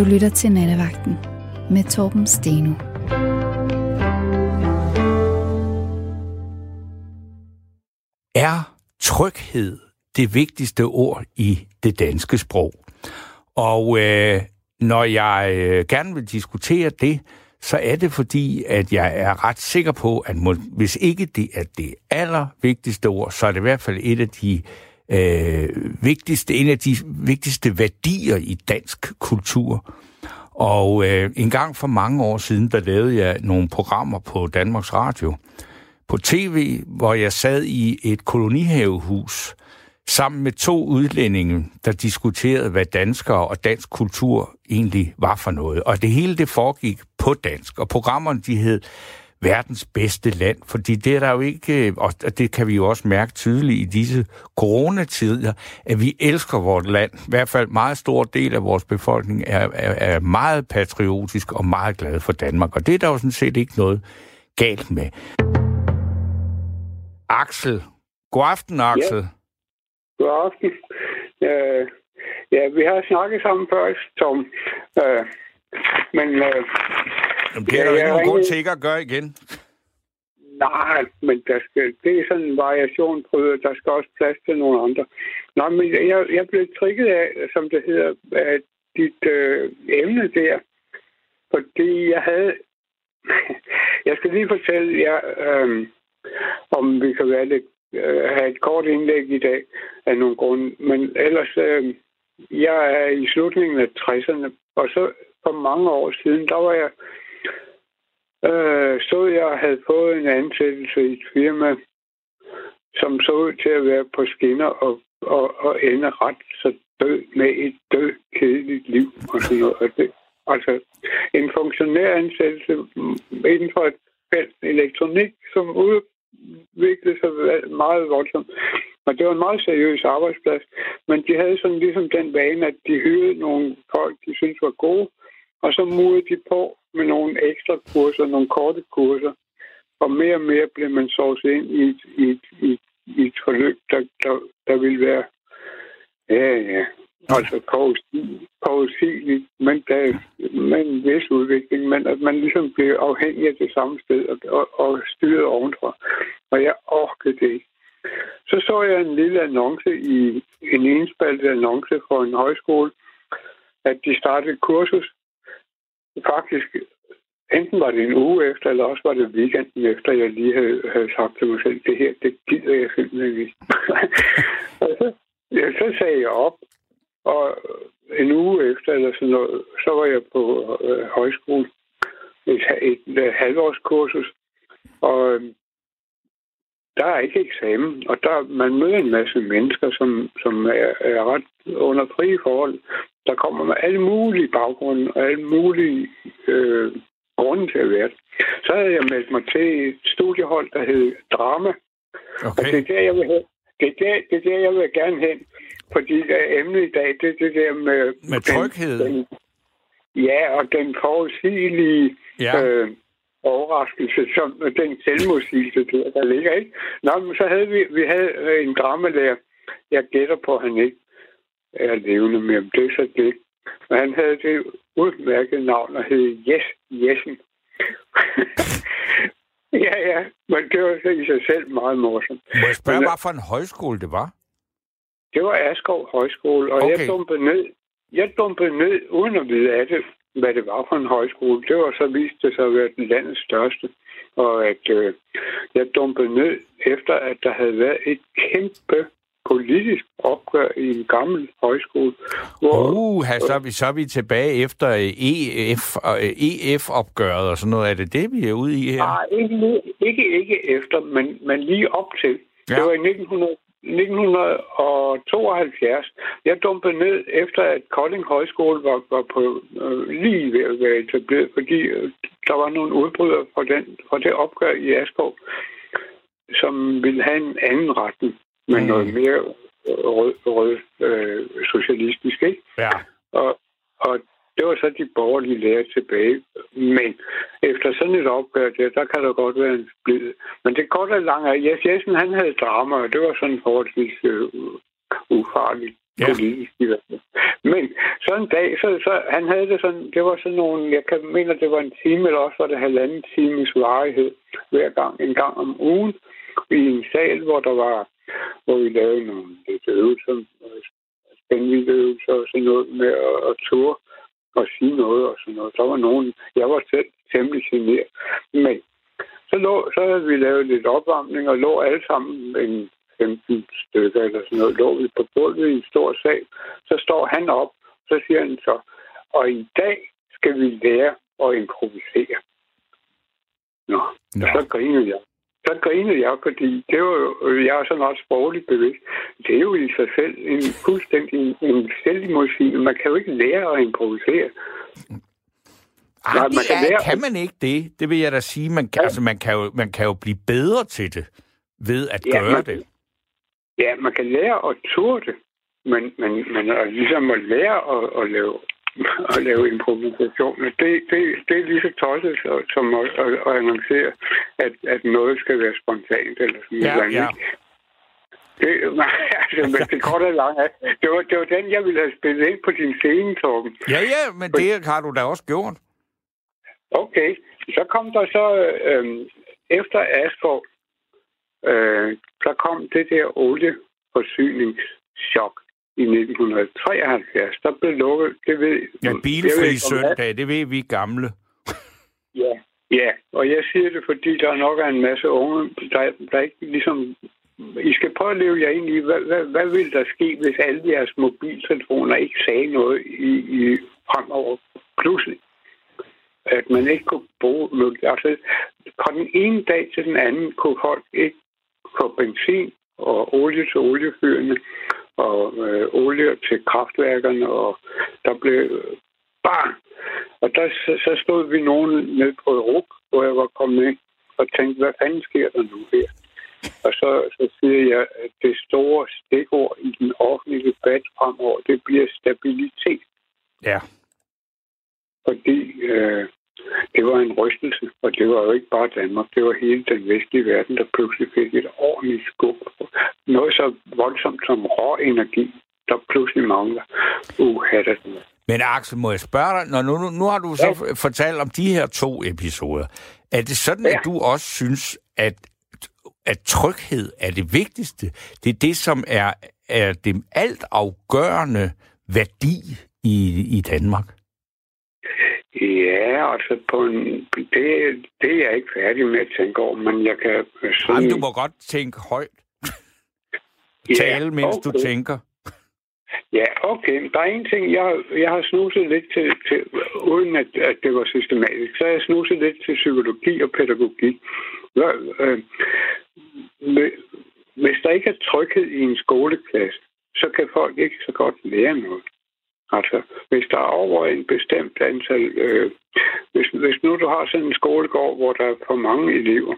Du lytter til Nattevagten med Torben Steno. Er tryghed det vigtigste ord i det danske sprog? Og øh, når jeg øh, gerne vil diskutere det, så er det fordi, at jeg er ret sikker på, at må, hvis ikke det er det allervigtigste ord, så er det i hvert fald et af de øh, vigtigste, en af de vigtigste værdier i dansk kultur. Og øh, en gang for mange år siden, der lavede jeg nogle programmer på Danmarks Radio på tv, hvor jeg sad i et kolonihavehus sammen med to udlændinge, der diskuterede, hvad danskere og dansk kultur egentlig var for noget. Og det hele det foregik på dansk, og programmerne de hed verdens bedste land, fordi det er der jo ikke, og det kan vi jo også mærke tydeligt i disse coronatider, at vi elsker vores land. I hvert fald meget stor del af vores befolkning er, er, er meget patriotisk og meget glad for Danmark, og det er der jo sådan set ikke noget galt med. Axel. God aften, Axel. Ja. God aften. Uh, ja, vi har snakket sammen før, Tom. Uh, men... Uh, Jamen, det er der jo ikke nogen grund til ikke at gøre igen. Nej, men der skal, det er sådan en variation på, der skal også plads til nogle andre. Nej, men jeg, jeg blev trigget af, som det hedder, af dit øh, emne der. Fordi jeg havde... jeg skal lige fortælle jer, øh, om vi kan være lidt, øh, have et kort indlæg i dag af nogle grunde. Men ellers, øh, jeg er i slutningen af 60'erne, og så for mange år siden, der var jeg øh, så jeg havde fået en ansættelse i et firma, som så ud til at være på skinner og, og, og ende ret så død med et død, kedeligt liv og sådan noget. Og det, altså en funktionæransættelse inden for et felt elektronik, som udviklede sig meget voldsomt. Og det var en meget seriøs arbejdsplads, men de havde sådan ligesom den vane, at de hyrede nogle folk, de syntes var gode, og så murede de på med nogle ekstra kurser, nogle korte kurser. Og mere og mere blev man sovset ind i et, i et, i et, i et forløb, der, der, der ville være ja, ja, altså påsigeligt, men der, med en vis udvikling, men at man ligesom blev afhængig af det samme sted og, og, og styret ovenfra. Og jeg orkede det ikke. Så så jeg en lille annonce i en enspaltet annonce for en højskole, at de startede kursus faktisk, enten var det en uge efter, eller også var det weekenden efter, jeg lige havde, havde sagt til mig selv, det her, det gider jeg simpelthen ikke. og så, ja, så sagde jeg op, og en uge efter, eller sådan noget, så var jeg på øh, højskole, et, et, et, et halvårskursus, og øh, der er ikke eksamen, og der man møder en masse mennesker, som, som er, er ret under frie forhold, der kommer med alle mulige baggrunde og alle mulige øh, grunde til at være Så havde jeg meldt mig til et studiehold, der hed Drama. Okay. Og det er der, jeg vil hen. Det er der, det er der, jeg vil gerne hen. Fordi det emnet i dag, det er det der med... Med tryghed? Den, den, ja, og den forudsigelige ja. øh, overraskelse, som den selvmodsigelse, der, der ligger, ikke? Nå, men så havde vi, vi havde en dramalærer. Jeg gætter på, at han ikke er levende med ham. Det er så det. Men han havde det udmærket navn og hed Yes, Jessen. ja, ja, men det var så i sig selv meget morsomt. Må jeg spørge, men, hvad for en højskole det var? Det var Askov Højskole, og okay. jeg dumpede ned, jeg dumpede ned uden at vide af det, hvad det var for en højskole. Det var så vist det sig at være den landets største. Og at øh, jeg dumpede ned efter, at der havde været et kæmpe politisk opgør i en gammel højskole. Hvor, uh, så, er vi, så er vi tilbage efter EF, EF-opgøret og sådan noget. Er det det, vi er ude i her? Nej, ikke, ikke, ikke efter, men, men lige op til. Ja. Det var i 1900, 1972. Jeg dumpede ned efter, at Kolding Højskole var, var på øh, lige ved at være etableret, fordi øh, der var nogle udbrydere fra, den, fra det opgør i Askov, som ville have en anden retning men mm. noget mere rød, rød øh, socialistisk, ikke? Ja. Og, og det var så de borgerlige lærer tilbage. Men efter sådan et opgør, der, der kan der godt være en splid. Men det korte og lange, Jes Jessen, han havde drama, og det var sådan forholdsvis øh, ufarligt ja. politisk i hvert fald. Men sådan en dag, så, så han havde det sådan, det var sådan nogle, jeg kan mene, det var en time, eller også var det halvanden times varighed hver gang, en gang om ugen, i en sal, hvor der var, hvor vi lavede nogle lidt øvelser, spændvidøvelser og sådan noget med at, at ture og sige noget og sådan noget. Der var nogen, jeg var selv temmelig generet. Men så, lå, så havde vi lavet lidt opvarmning og lå alle sammen en 15 stykker eller sådan noget, lå vi på gulvet i en stor sal. Så står han op, så siger han så, og i dag skal vi lære at improvisere. Nå, Nå. så griner jeg. Så grinede jeg, fordi det var jo, jeg er sådan også sprogligt bevidst. Det er jo i sig selv en fuldstændig en selvimodsigelse. Man kan jo ikke lære at improvisere. Ej, Nej, man kan, er, lære... kan man ikke det? Det vil jeg da sige. Man kan, ja. altså, man, kan jo, man kan jo blive bedre til det ved at ja, gøre man, det. Ja, man kan lære at turde det, men, men, men ligesom at lære at, at lave at lave improvisation. Det, det, det er lige så tosset som at, at, at annoncere, at, at noget skal være spontant eller sådan ja, noget. Ja. Det, nej, altså, men det korte og lange, det var, det var den, jeg ville have spillet ind på din scene, Torben. Ja, ja, men det har du da også gjort. Okay, så kom der så, øh, efter Asfalt, øh, så kom det der olieforsyningschok i 1973. Der blev lukket, det ved... Ja, bilfri ved, søndag, det ved vi gamle. ja, ja, og jeg siger det, fordi der nok er en masse unge, der, der ikke ligesom... I skal prøve at leve jer ind i, hvad, hvad, hvad vil der ske, hvis alle jeres mobiltelefoner ikke sagde noget i, i fremover pludselig? At man ikke kunne bruge... Altså, fra den ene dag til den anden kunne folk ikke få benzin og olie til oliefyrene og øh, olie til kraftværkerne, og der blev bare... Og der, så, så stod vi nogen ned på Ruk, hvor jeg var kommet ind, og tænkte, hvad fanden sker der nu her? Og så, så siger jeg, at det store stikord i den offentlige debat fremover, det bliver stabilitet. Ja. Fordi øh, det var en rystelse, og det var jo ikke bare Danmark, det var hele den vestlige verden, der pludselig fik et ordentligt skub. Noget så voldsomt som rå energi, der pludselig mangler. Uh, det. Men Axel, må jeg spørge dig, når nu, nu, nu har du så ja. fortalt om de her to episoder. Er det sådan, ja. at du også synes, at, at tryghed er det vigtigste? Det er det, som er, er det alt afgørende værdi i, i Danmark? Ja, altså på en, det, det er jeg ikke færdig med at tænke over, men jeg kan... Sådan... Jamen, du må godt tænke højt. Tale, ja, mens okay. du tænker. Ja, okay. Der er en ting, jeg, jeg har snuset lidt til, til uden at, at det var systematisk, så har jeg snuset lidt til psykologi og pædagogik. Øh, hvis der ikke er tryghed i en skoleklasse, så kan folk ikke så godt lære noget. Altså, hvis der er over en bestemt antal... Øh, hvis, hvis nu du har sådan en skolegård, hvor der er for mange elever,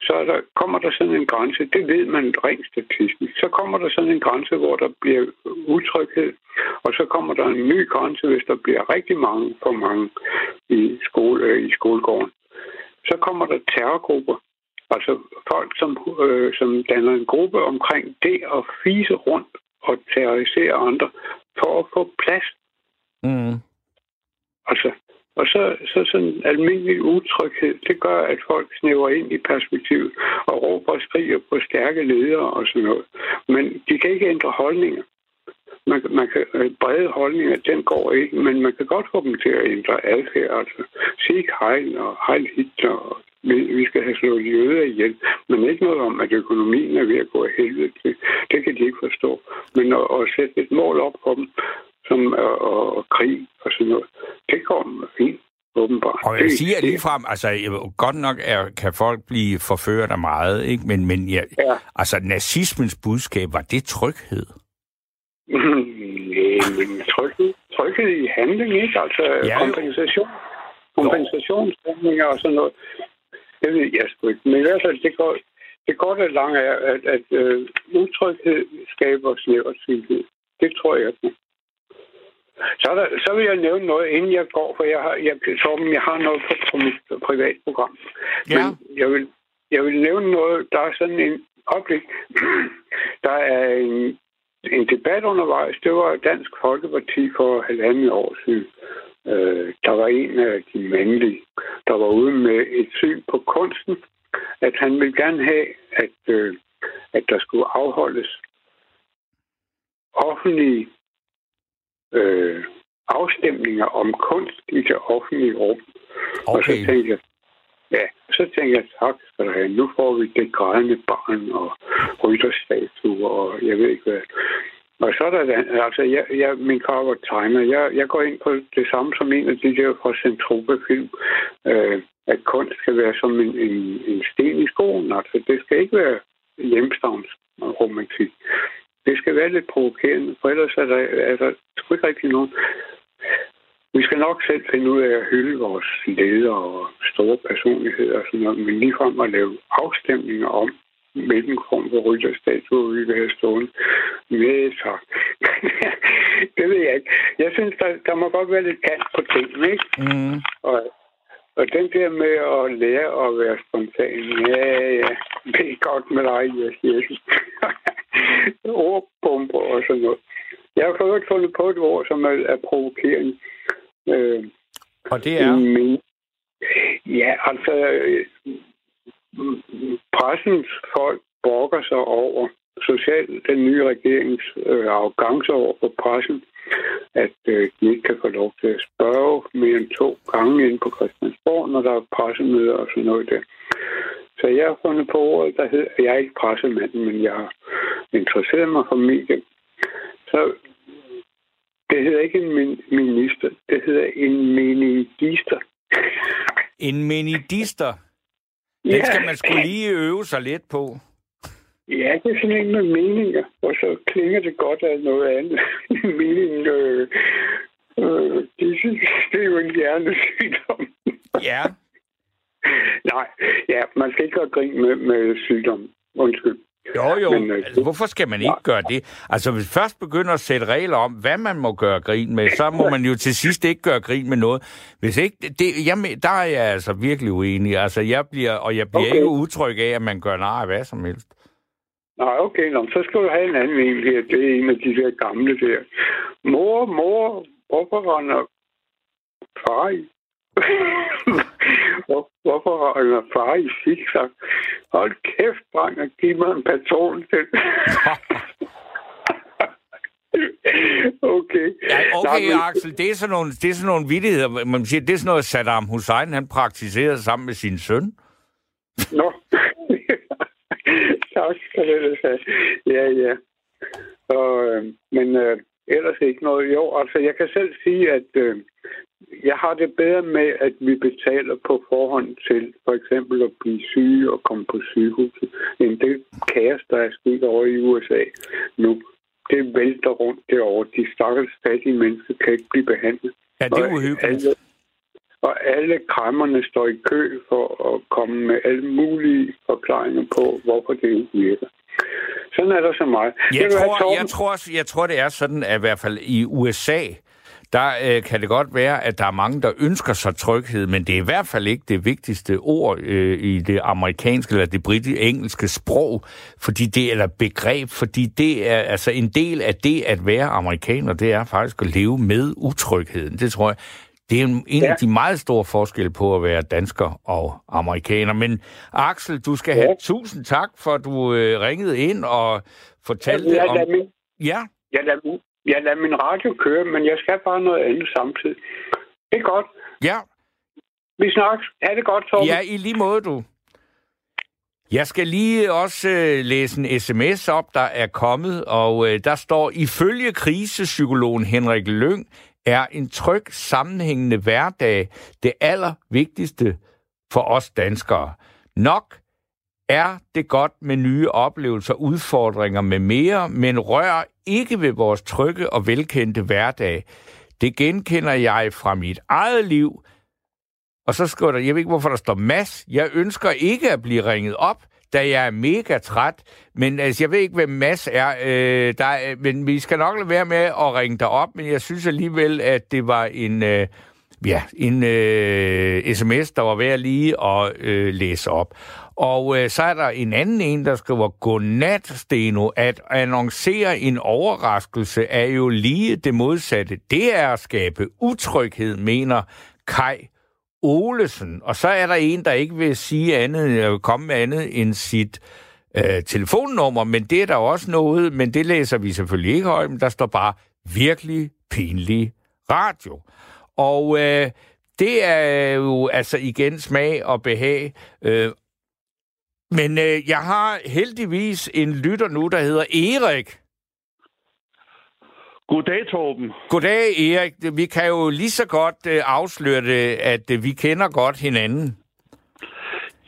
så der, kommer der sådan en grænse, det ved man rent statistisk, så kommer der sådan en grænse, hvor der bliver utryghed, og så kommer der en ny grænse, hvis der bliver rigtig mange for mange i, skole, øh, i skolegården. Så kommer der terrorgrupper, altså folk, som, øh, som danner en gruppe omkring det at fise rundt og terrorisere andre for at få plads. Mm. Altså, og så, så sådan en almindelig utryghed, det gør, at folk snæver ind i perspektivet og råber og skriger på stærke ledere og sådan noget. Men de kan ikke ændre holdninger. Man, man kan, øh, brede holdninger, den går ikke, men man kan godt få dem til at ændre adfærd. Altså, sig hejl og hejl Hitler og vi skal have slået jøder ihjel, men ikke noget om, at økonomien er ved at gå af helvede til. Det kan de ikke forstå. Men at, at sætte et mål op for dem, som er og, krig og sådan noget, det kommer fint. Åbenbart. Og jeg siger ligefrem, altså godt nok er, kan folk blive forført af meget, ikke? men, men ja, ja. altså nazismens budskab, var det tryghed? Nej, men tryghed, tryghed i handling, ikke? Altså ja, kompensation, kompensationshandlinger og sådan noget. Det ved jeg sgu ikke. Men i hvert fald, det går, det går det langt er, at, at uh, utryghed skaber snævertsighed. Det tror jeg ikke. Så, der, så vil jeg nævne noget, inden jeg går, for jeg har, jeg, Torben, jeg har noget på, på mit privatprogram. Ja. Men jeg vil, jeg vil nævne noget, der er sådan en oplæg. Der er en en debat undervejs. Det var Dansk Folkeparti for halvandet år siden. Øh, der var en af de mandlige, der var ude med et syn på kunsten, at han ville gerne have, at, øh, at der skulle afholdes offentlige øh, afstemninger om kunst i det offentlige rum. Okay. Og så tænkte jeg, ja, så tænkte jeg, tak skal du have. Nu får vi det grædende barn og rytterstatuer og jeg ved ikke hvad. Og så er der, altså, jeg, jeg, min far var timer. Jeg, jeg går ind på det samme som en af de der fra Centropa-film, øh, at kunst skal være som en, en, en sten i skoen. Altså, det skal ikke være hjemstavns romantik. Det skal være lidt provokerende, for ellers er der, er der sgu ikke rigtig nogen. Vi skal nok selv finde ud af at hylde vores ledere og store personligheder og sådan noget, men ligefrem at lave afstemninger om, hvilken form for rytterstatue vi vil have stående. Nej, tak. det ved jeg ikke. Jeg synes, der, der må godt være lidt kant på tingene, ikke? Mm. Og, og den der med at lære at være spontan, ja, ja, det er godt med dig, jeg siger. Ordbomber og sådan noget. Jeg har fået fundet på et ord, som er, er provokerende. Øh, og det er? Men, ja, altså, øh, pressens folk brokker sig over socialt den nye regerings øh, arrogance over for pressen, at øh, de ikke kan få lov til at spørge mere end to gange ind på Christiansborg, når der er pressemøder og sådan noget der. Så jeg har fundet på ordet, der hedder, jeg er ikke pressemanden, men jeg har interesseret mig for medier. Så det hedder ikke en min- minister, det hedder en menigister. En menigister? Ja. skal man skulle lige øve sig lidt på. Ja, det er sådan en med meninger, og så klinger det godt af noget andet. Meningen, øh, øh, det, det er jo en hjernesygdom. Ja. Nej, ja, man skal ikke gøre grin med, med sygdom. Undskyld. Jo, jo. Men, øh, altså, hvorfor skal man ikke gøre det? Altså, hvis først begynder at sætte regler om, hvad man må gøre grin med, så må man jo til sidst ikke gøre grin med noget. Hvis ikke, det, jeg, der er jeg altså virkelig uenig. Altså, jeg bliver, og jeg bliver okay. ikke utryg af, at man gør nej hvad som helst. Nej, okay, nå, så skal du have en anden en her. Det er en af de der gamle der. Mor, mor, hvorfor render far i? Hvorfor render far i zigzag? Hold kæft, dreng, og giv mig en patron til. okay. Ja, okay, Nej, men... Axel, det er sådan nogle, det er sådan nogle vittigheder. Man siger, det er sådan noget, Saddam Hussein, han praktiserede sammen med sin søn. Nå. tak skal du have. Ja, ja. Og, øh, men øh, ellers ikke noget. Jo, altså jeg kan selv sige, at øh, jeg har det bedre med, at vi betaler på forhånd til for eksempel at blive syge og komme på sygehuset, end det kaos, der er sket over i USA nu. Det vælter rundt derovre. De stakkels fattige mennesker kan ikke blive behandlet. Ja, det er uhyggeligt. Og alle krammerne står i kø for at komme med alle mulige forklaringer på, hvorfor det ikke virker. Sådan er der så meget. Jeg, tror, jeg, tror, jeg tror, det er sådan, at i hvert fald i USA, der øh, kan det godt være, at der er mange, der ønsker sig tryghed, men det er i hvert fald ikke det vigtigste ord øh, i det amerikanske eller det britiske engelske sprog, fordi det eller begreb, fordi det er altså en del af det at være amerikaner, det er faktisk at leve med utrygheden. Det tror jeg, det er en ja. af de meget store forskelle på at være dansker og amerikaner. Men Axel, du skal ja. have tusind tak for, at du øh, ringede ind og fortalte ja, om... Ja? Lader, min, jeg lader min radio køre, men jeg skal bare noget andet samtidig. Det er godt. Ja. Vi snakkes. Ha' det godt, Torben. Ja, i lige måde, du. Jeg skal lige også øh, læse en sms op, der er kommet, og øh, der står, ifølge krisepsykologen Henrik Lyng er en tryg, sammenhængende hverdag det allervigtigste for os danskere. Nok er det godt med nye oplevelser, udfordringer med mere, men rør ikke ved vores trygge og velkendte hverdag. Det genkender jeg fra mit eget liv. Og så skriver der, jeg ved ikke, hvorfor der står mas. Jeg ønsker ikke at blive ringet op, da jeg er mega træt. Men altså, jeg ved ikke, hvem mas er. Øh, der men vi skal nok lade være med at ringe dig op, men jeg synes alligevel, at det var en, øh, ja, en øh, sms, der var værd lige at øh, læse op. Og øh, så er der en anden en, der skriver, Godnat, Steno, at annoncere en overraskelse er jo lige det modsatte. Det er at skabe utryghed, mener Kai Olesen. Og så er der en, der ikke vil sige andet, eller komme med andet end sit øh, telefonnummer, men det er der også noget, men det læser vi selvfølgelig ikke højt, men der står bare virkelig pinlig radio. Og øh, det er jo altså igen smag og behag. Øh, men øh, jeg har heldigvis en lytter nu, der hedder Erik. Goddag, Torben. Goddag, Erik. Vi kan jo lige så godt øh, afsløre det, at øh, vi kender godt hinanden.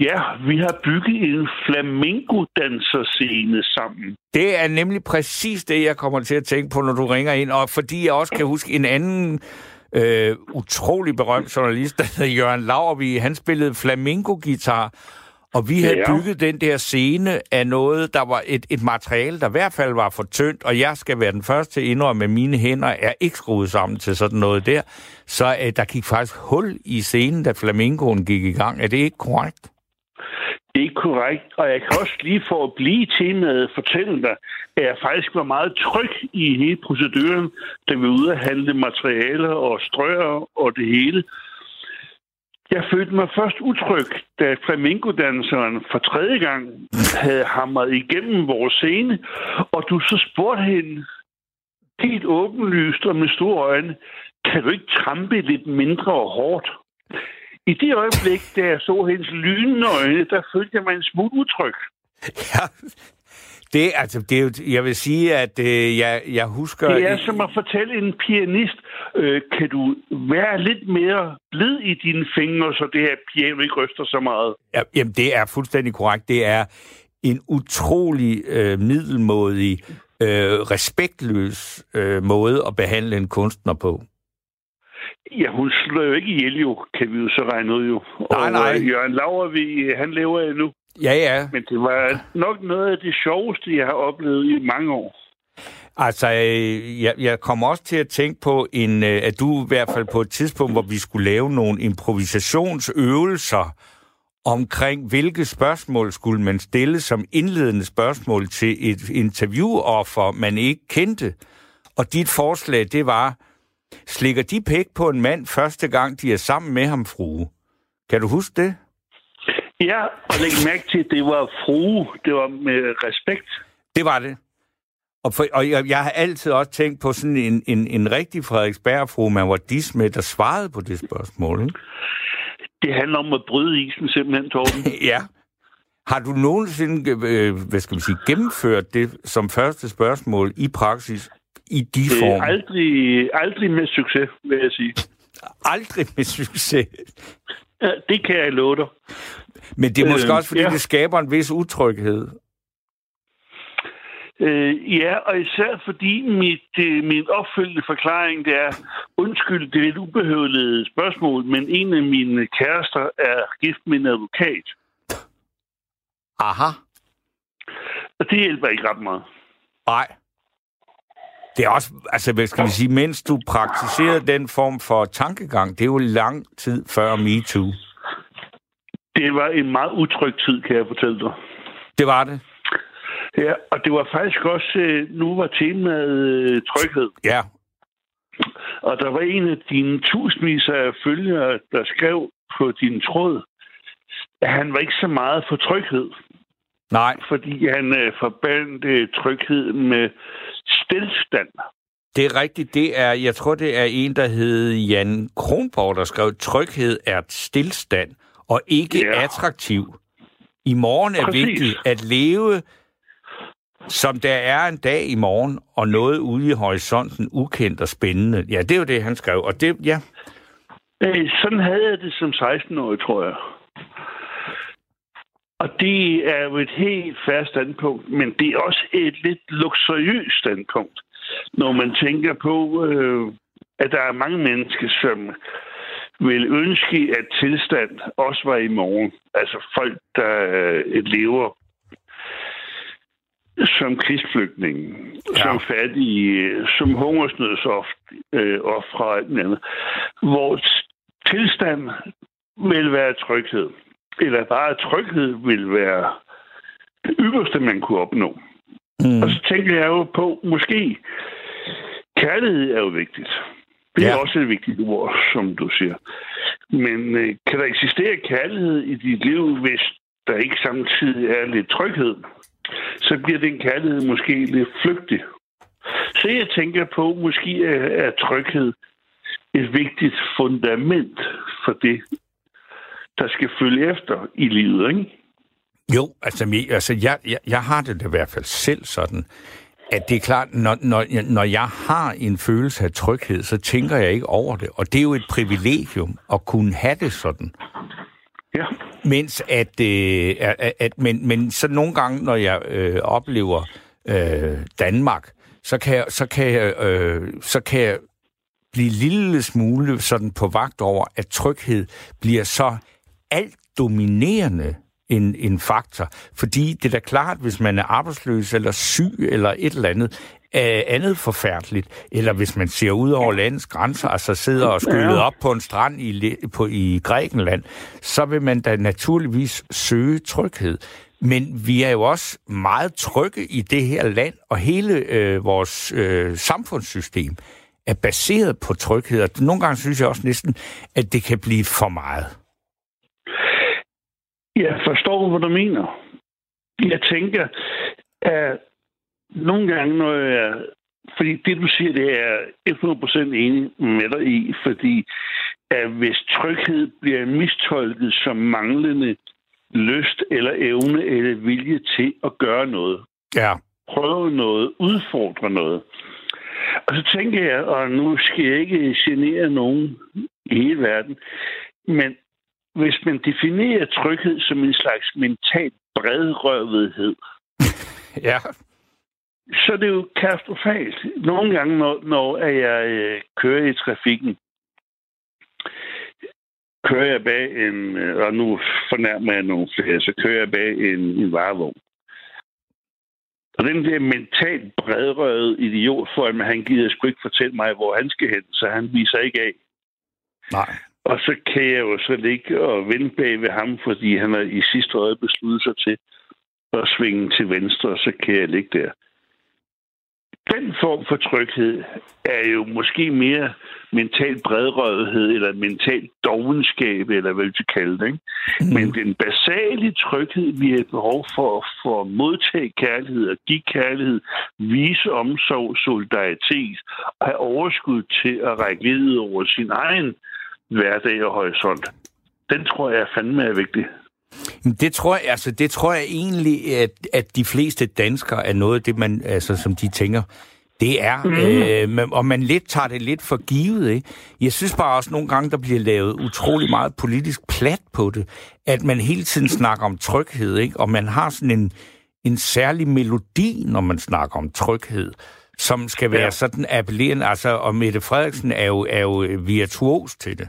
Ja, vi har bygget en flamingo-danserscene sammen. Det er nemlig præcis det, jeg kommer til at tænke på, når du ringer ind. Og fordi jeg også kan huske en anden øh, utrolig berømt journalist, der hedder Jørgen Lavervi, han spillede flamingo-gitar, og vi havde ja. bygget den der scene af noget, der var et, et materiale, der i hvert fald var for tyndt, og jeg skal være den første til at indrømme, at mine hænder er ikke skruet sammen til sådan noget der. Så øh, der gik faktisk hul i scenen, da flamingoen gik i gang. Er det ikke korrekt? Det er korrekt, og jeg kan også lige for at blive temaet fortælle dig, at jeg faktisk var meget tryg i hele proceduren, da vi var ude at handle materialer og strøer og det hele. Jeg følte mig først utryg, da flamingodanseren for tredje gang havde hamret igennem vores scene, og du så spurgte hende helt åbenlyst og med store øjne, kan du ikke trampe lidt mindre og hårdt? I det øjeblik, da jeg så hendes lynende øjne, der følte jeg mig en smule utryg. Ja, det, altså, det er jo, jeg vil sige, at øh, jeg, jeg husker... Det er som at fortælle en pianist, øh, kan du være lidt mere blid i dine fingre, så det her piano ikke ryster så meget? Ja, jamen, det er fuldstændig korrekt. Det er en utrolig øh, middelmådig, øh, respektløs øh, måde at behandle en kunstner på. Ja, hun slår jo ikke ihjel jo, kan vi jo så regne ud jo. Nej, og, nej. Øh, Jørgen Lauervi, han lever endnu. Ja, ja. Men det var nok noget af det sjoveste, jeg har oplevet i mange år. Altså, øh, jeg, jeg kommer også til at tænke på, en, øh, at du i hvert fald på et tidspunkt, hvor vi skulle lave nogle improvisationsøvelser omkring, hvilke spørgsmål skulle man stille som indledende spørgsmål til et interviewoffer, man ikke kendte. Og dit forslag, det var, slikker de pæk på en mand første gang, de er sammen med ham, frue? Kan du huske det? Ja, og læg mærke til, at det var frue. Det var med respekt. Det var det. Og, for, og jeg, jeg har altid også tænkt på sådan en, en, en rigtig Frederiksberg-fru, man var dismed, der svarede på det spørgsmål. Ikke? Det handler om at bryde isen simpelthen, Torben. ja. Har du nogensinde, øh, hvad skal man sige, gennemført det som første spørgsmål i praksis i de Det er former? aldrig, aldrig med succes, vil jeg sige. Aldrig med succes. Ja, det kan jeg love dig. Men det er måske Øh, også, fordi ja. det skaber en vis utryghed. Øh, ja, og især fordi mit, øh, min opfølgende forklaring, det er, undskyld, det er et ubehøveligt spørgsmål, men en af mine kærester er gift med en advokat. Aha. Og det hjælper ikke ret meget. Nej. Det er også, altså hvad skal vi sige, mens du praktiserede den form for tankegang, det er jo lang tid før MeToo. Det var en meget utryg tid, kan jeg fortælle dig. Det var det. Ja, og det var faktisk også, øh, nu var temaet øh, tryghed. Ja. Og der var en af dine tusindvis af følgere, der skrev på din tråd, at han var ikke så meget for tryghed, Nej, fordi han øh, forbandt øh, tryghed med stillstand. det er rigtigt. Det er, jeg tror, det er en, der hed Jan Kronborg, der skrev, tryghed er et stillstand og ikke Ja. attraktiv. I morgen er Præcis. vigtigt at leve, som der er en dag i morgen, og noget ude i horisonten ukendt og spændende. Ja, det er jo det, han skrev. Og det, ja, Øh, sådan havde jeg det som 16-årig, tror jeg. Og det er jo et helt færre standpunkt, men det er også et lidt luksuriøst standpunkt, når man tænker på, øh, at der er mange mennesker, som vil ønske, at tilstand også var i morgen. Altså folk, der øh, lever som krigsflygtninge, Ja. som fattige, som hungersnødsoft øh, og alt andet. Hvor tilstand vil være tryghed. Eller bare tryghed vil være det ypperste, man kunne opnå. Mm. Og så tænker jeg jo på, måske kærlighed er jo vigtigt. Det er ja. også et vigtigt ord, som du siger. Men øh, kan der eksistere kærlighed i dit liv, hvis der ikke samtidig er lidt tryghed? Så bliver den kærlighed måske lidt flygtig. Så jeg tænker på, måske er, er tryghed et vigtigt fundament for det, der skal følge efter i livet, ikke? Jo, altså, altså jeg, jeg, jeg har det i hvert fald selv sådan, at det er klart, når, når, når jeg har en følelse af tryghed, så tænker jeg ikke over det. Og det er jo et privilegium at kunne have det sådan. Ja. Mens at, øh, at, at men, men så nogle gange, når jeg øh, oplever øh, Danmark, så kan jeg, så kan jeg, øh, så kan jeg blive lille smule sådan på vagt over, at tryghed bliver så alt dominerende en, en faktor. Fordi det er da klart, hvis man er arbejdsløs eller syg eller et eller andet, er andet forfærdeligt, eller hvis man ser ud over landets grænser, altså sidder og skyllet op på en strand i, på, i Grækenland, så vil man da naturligvis søge tryghed. Men vi er jo også meget trygge i det her land, og hele øh, vores øh, samfundssystem er baseret på tryghed. Og nogle gange synes jeg også næsten, at det kan blive for meget. Jeg forstår, hvad du mener. Jeg tænker, at nogle gange, når jeg... Fordi det, du siger, det er 100% enig med dig i, fordi at hvis tryghed bliver mistolket som manglende lyst eller evne eller vilje til at gøre noget. Ja. Prøve noget, udfordre noget. Og så tænker jeg, og nu skal jeg ikke genere nogen i hele verden, men hvis man definerer tryghed som en slags mental bredrøvethed, ja. så er det jo katastrofalt. Nogle gange, når, når jeg øh, kører i trafikken, kører jeg bag en, øh, og nu fornærmer jeg nogle flere, så kører jeg bag en, en varevogn. Og den der mentalt bredrøvet idiot for, at han gider sgu ikke fortælle mig, hvor han skal hen, så han viser ikke af. Nej. Og så kan jeg jo så ligge og vende bag ved ham, fordi han har i sidste øje besluttet sig til at svinge til venstre, og så kan jeg ligge der. Den form for tryghed er jo måske mere mental bredrødighed eller mental dovenskab, eller hvad vi kalde det. Ikke? Mm. Men den basale tryghed, vi har behov for, for at modtage kærlighed og give kærlighed, vise omsorg, solidaritet og have overskud til at række videre over sin egen hverdag og horisont. Den tror jeg fandme er vigtig. Det tror jeg, altså, det tror jeg egentlig, at, at de fleste danskere er noget af det, man, altså, som de tænker, det er, mm. øh, og man lidt tager det lidt for givet, ikke? Jeg synes bare også nogle gange, der bliver lavet utrolig meget politisk plat på det, at man hele tiden snakker om tryghed, ikke? Og man har sådan en, en særlig melodi, når man snakker om tryghed, som skal være ja. sådan appellerende. Altså, og Mette Frederiksen er jo, er jo virtuos til det.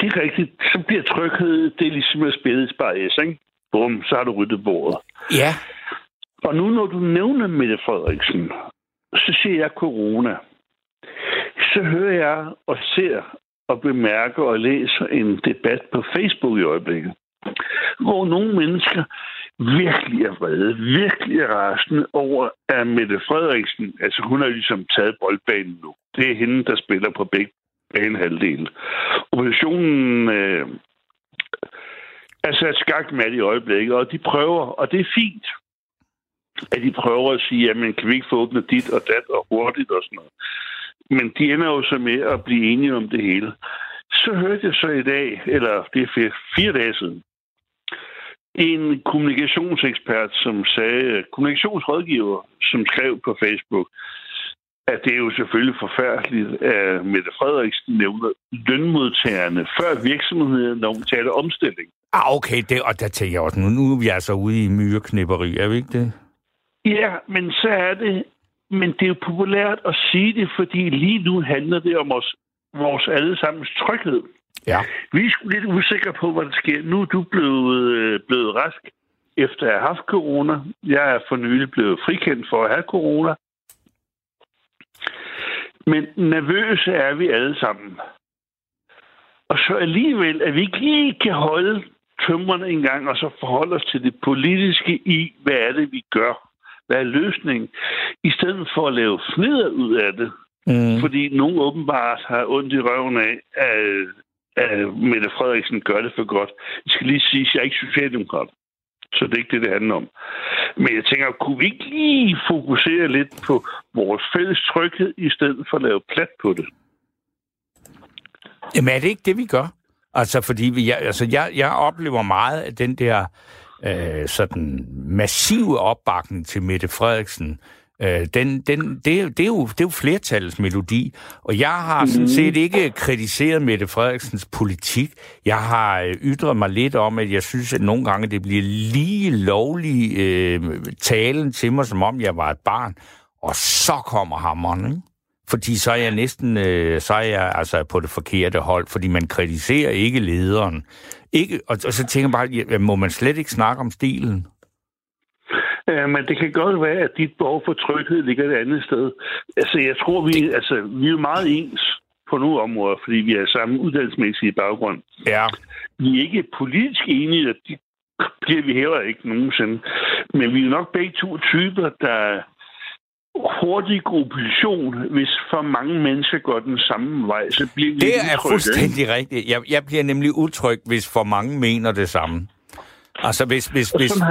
Det er rigtigt. Så bliver tryghed, det er ligesom at spille et spejs, ikke? Bum, så har du ryddet bordet. Ja. Og nu når du nævner Mette Frederiksen, så ser jeg corona. Så hører jeg og ser og bemærker og læser en debat på Facebook i øjeblikket, hvor nogle mennesker virkelig er vrede, virkelig er rasende over, at Mette Frederiksen, altså hun har ligesom taget boldbanen nu. Det er hende, der spiller på begge banehalvdele. Oppositionen øh, er sat skak med i øjeblikket, og de prøver, og det er fint, at de prøver at sige, jamen kan vi ikke få åbnet dit og dat og hurtigt og sådan noget. Men de ender jo så med at blive enige om det hele. Så hørte jeg så i dag, eller det er fire dage siden, en kommunikationsekspert, som sagde, kommunikationsrådgiver, som skrev på Facebook, at det er jo selvfølgelig forfærdeligt, at Mette Frederiksen nævner lønmodtagerne før virksomheden, når hun taler omstilling. Ah, okay, det, og der tænker jeg også, nu, nu er vi altså ude i myreknipperi, er vi ikke det? Ja, men så er det, men det er jo populært at sige det, fordi lige nu handler det om os, vores allesammens tryghed. Ja. Vi er sgu lidt usikre på, hvad der sker. Nu er du blevet, øh, blevet rask efter at have haft corona. Jeg er for nylig blevet frikendt for at have corona. Men nervøse er vi alle sammen. Og så alligevel, at vi ikke lige kan holde tømmerne en gang, og så forholde os til det politiske i, hvad er det, vi gør? Hvad er løsningen? I stedet for at lave fneder ud af det. Mm. Fordi nogen åbenbart har ondt i røven af, at, at Mette Frederiksen gør det for godt. Jeg skal lige sige, at jeg er ikke socialdemokrat. Så det er ikke det, det handler om. Men jeg tænker, kunne vi ikke lige fokusere lidt på vores fælles tryghed, i stedet for at lave plat på det? Jamen er det ikke det, vi gør? Altså, fordi vi, jeg, altså, jeg, jeg oplever meget af den der øh, sådan massive opbakning til Mette Frederiksen. Øh, den, den, det, det, er jo, det er jo flertallets melodi, og jeg har sådan mhm. set ikke kritiseret Mette Frederiksens politik. Jeg har øh, ytret mig lidt om, at jeg synes, at nogle gange det bliver lige lovlig øh, talen til mig, som om jeg var et barn, og så kommer hammeren, ikke? Fordi så er jeg næsten øh, så er jeg altså på det forkerte hold, fordi man kritiserer ikke lederen. Ikke, og, og så tænker jeg bare, ja, må man slet ikke snakke om stilen? Ja, men det kan godt være, at dit behov for tryghed ligger et andet sted. Altså, jeg tror, vi, det... altså, vi er jo meget ens på nogle områder, fordi vi er samme uddannelsesmæssige baggrund. Ja. Vi er ikke politisk enige, og det bliver vi heller ikke nogensinde. Men vi er nok begge to typer, der hurtig opposition, hvis for mange mennesker går den samme vej, så bliver vi Det er utrygge. fuldstændig rigtigt. Jeg, jeg bliver nemlig utryg, hvis for mange mener det samme. Altså, hvis, hvis, hvis, det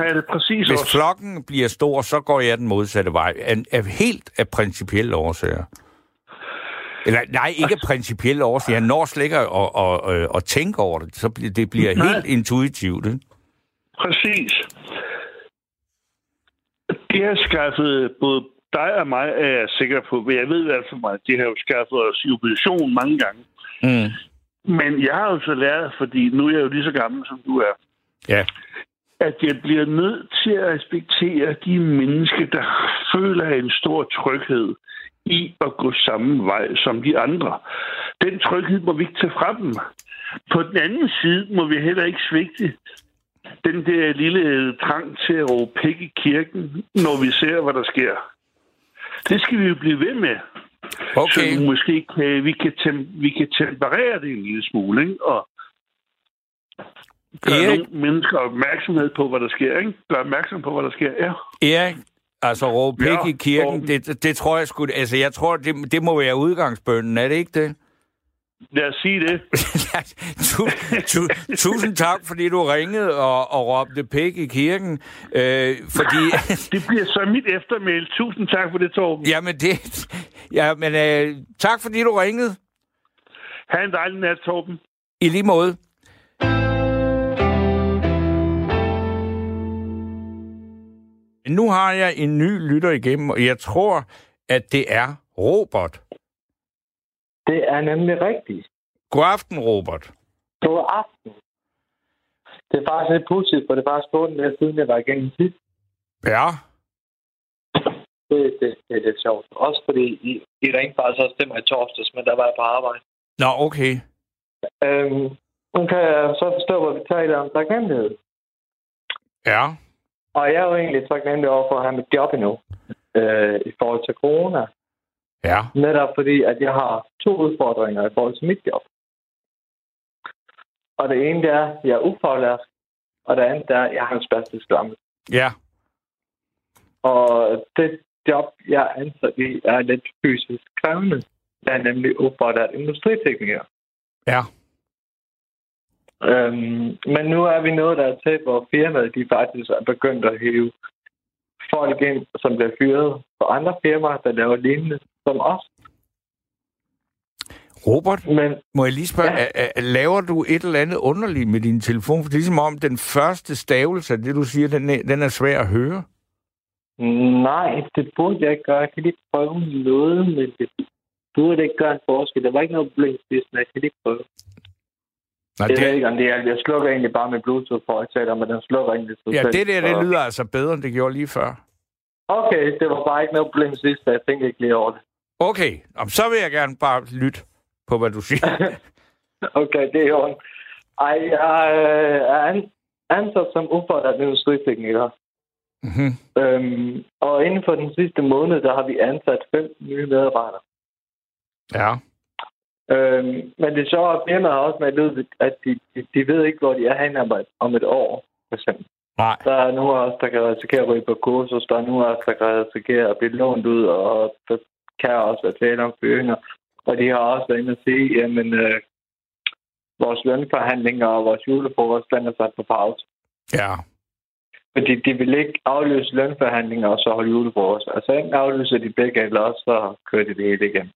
hvis også. flokken bliver stor, så går jeg den modsatte vej. Af, af helt af principielle årsager. Eller, nej, ikke af principielle årsager. Jeg når slet ikke at, at, at, at tænke over det. Så bliver, det bliver nej. helt intuitivt. Ikke? Præcis. Det har skaffet både dig og mig er jeg sikker på, men jeg ved i hvert fald mig, de har jo skaffet os i opposition mange gange. Mm. Men jeg har jo så lært, fordi nu er jeg jo lige så gammel, som du er, ja. at jeg bliver nødt til at respektere de mennesker, der føler en stor tryghed i at gå samme vej som de andre. Den tryghed må vi ikke tage fra dem. På den anden side må vi heller ikke svigte den der lille trang til at råbe pæk i kirken, når vi ser, hvad der sker. Det skal vi jo blive ved med. Okay. Så måske kan, vi, kan tem, vi kan temperere det en lille smule, ikke? og gøre Erik... nogle mennesker opmærksomhed på, hvad der sker. Ikke? Gør opmærksom på, hvad der sker, ja. Erik, altså råbe ja, i kirken, det, det, tror jeg skulle... Altså, jeg tror, det, det må være udgangsbønden, er det ikke det? Lad os sige det. tu, tu, tusind tak, fordi du ringede og, og råbte pæk i kirken. Øh, fordi... det bliver så mit eftermæl. Tusind tak for det, Torben. Jamen, det... Ja, men øh, tak, fordi du ringede. Ha' en dejlig nat, Torben. I lige måde. Nu har jeg en ny lytter igennem, og jeg tror, at det er Robert. Det er nemlig rigtigt. God aften, Robert. God aften. Det er faktisk lidt pudsigt, for det er faktisk 8 dage siden, jeg var igennem sidst. Ja. Det, det, det er lidt sjovt. Også fordi I, I ringte faktisk også til mig i torsdags, men der var jeg på arbejde. Nå, okay. Øhm, nu kan jeg så forstå, hvad vi taler om taknemmelighed. Ja. Og jeg er jo egentlig taknemmelig over for at have mit job endnu. Øh, I forhold til corona. Ja. Netop fordi, at jeg har to udfordringer i forhold til mit job. Og det ene det er, at jeg er ufaglært, og det andet er, at jeg har en spastisk lamme. Ja. Og det job, jeg er ansat i, er lidt fysisk krævende. Jeg er nemlig ufaglært industritekniker. Ja. Øhm, men nu er vi nået der til, hvor firmaet de faktisk er begyndt at hæve folk ind, som bliver fyret på andre firmaer, der laver lignende som os. Robert, Men, må jeg lige spørge, ja. a, a, laver du et eller andet underligt med din telefon? For det er som om, den første stavelse af det, du siger, den er, den er svær at høre. Nej, det burde jeg ikke gøre. Jeg kan lige prøve noget, men det burde ikke gøre en forskel. Der var ikke noget men jeg kan lige prøve. Nej, det... Jeg ved ikke, om det er. Jeg slukker egentlig bare med Bluetooth for at tale men den slukker egentlig Ja, det der, det lyder altså bedre, end det gjorde lige før. Okay, det var bare ikke noget problem sidst, så jeg tænkte ikke lige over det. Okay, så vil jeg gerne bare lytte på, hvad du siger. okay, det er jo Ej, jeg er ansat som ufaglært industritekniker. Mm-hmm. Øhm, og inden for den sidste måned, der har vi ansat fem nye medarbejdere. Ja. Øhm, men det er så, at firmaet har også med, at de, de, de ved ikke, hvor de er henne om et, år, for eksempel. Nej. Der er nogle af os, der kan risikere at ryge på kursus. Der er nogle af os, der kan risikere at blive lånt ud, og der kan også være tale om fyringer. Og de har også været inde og sige, jamen, øh, vores lønforhandlinger og vores julefrokost, den er sat på pause. Ja. Fordi de vil ikke aflyse lønforhandlinger og så holde julefrokost. Altså enten aflyser de begge, eller også så kører de det hele igen.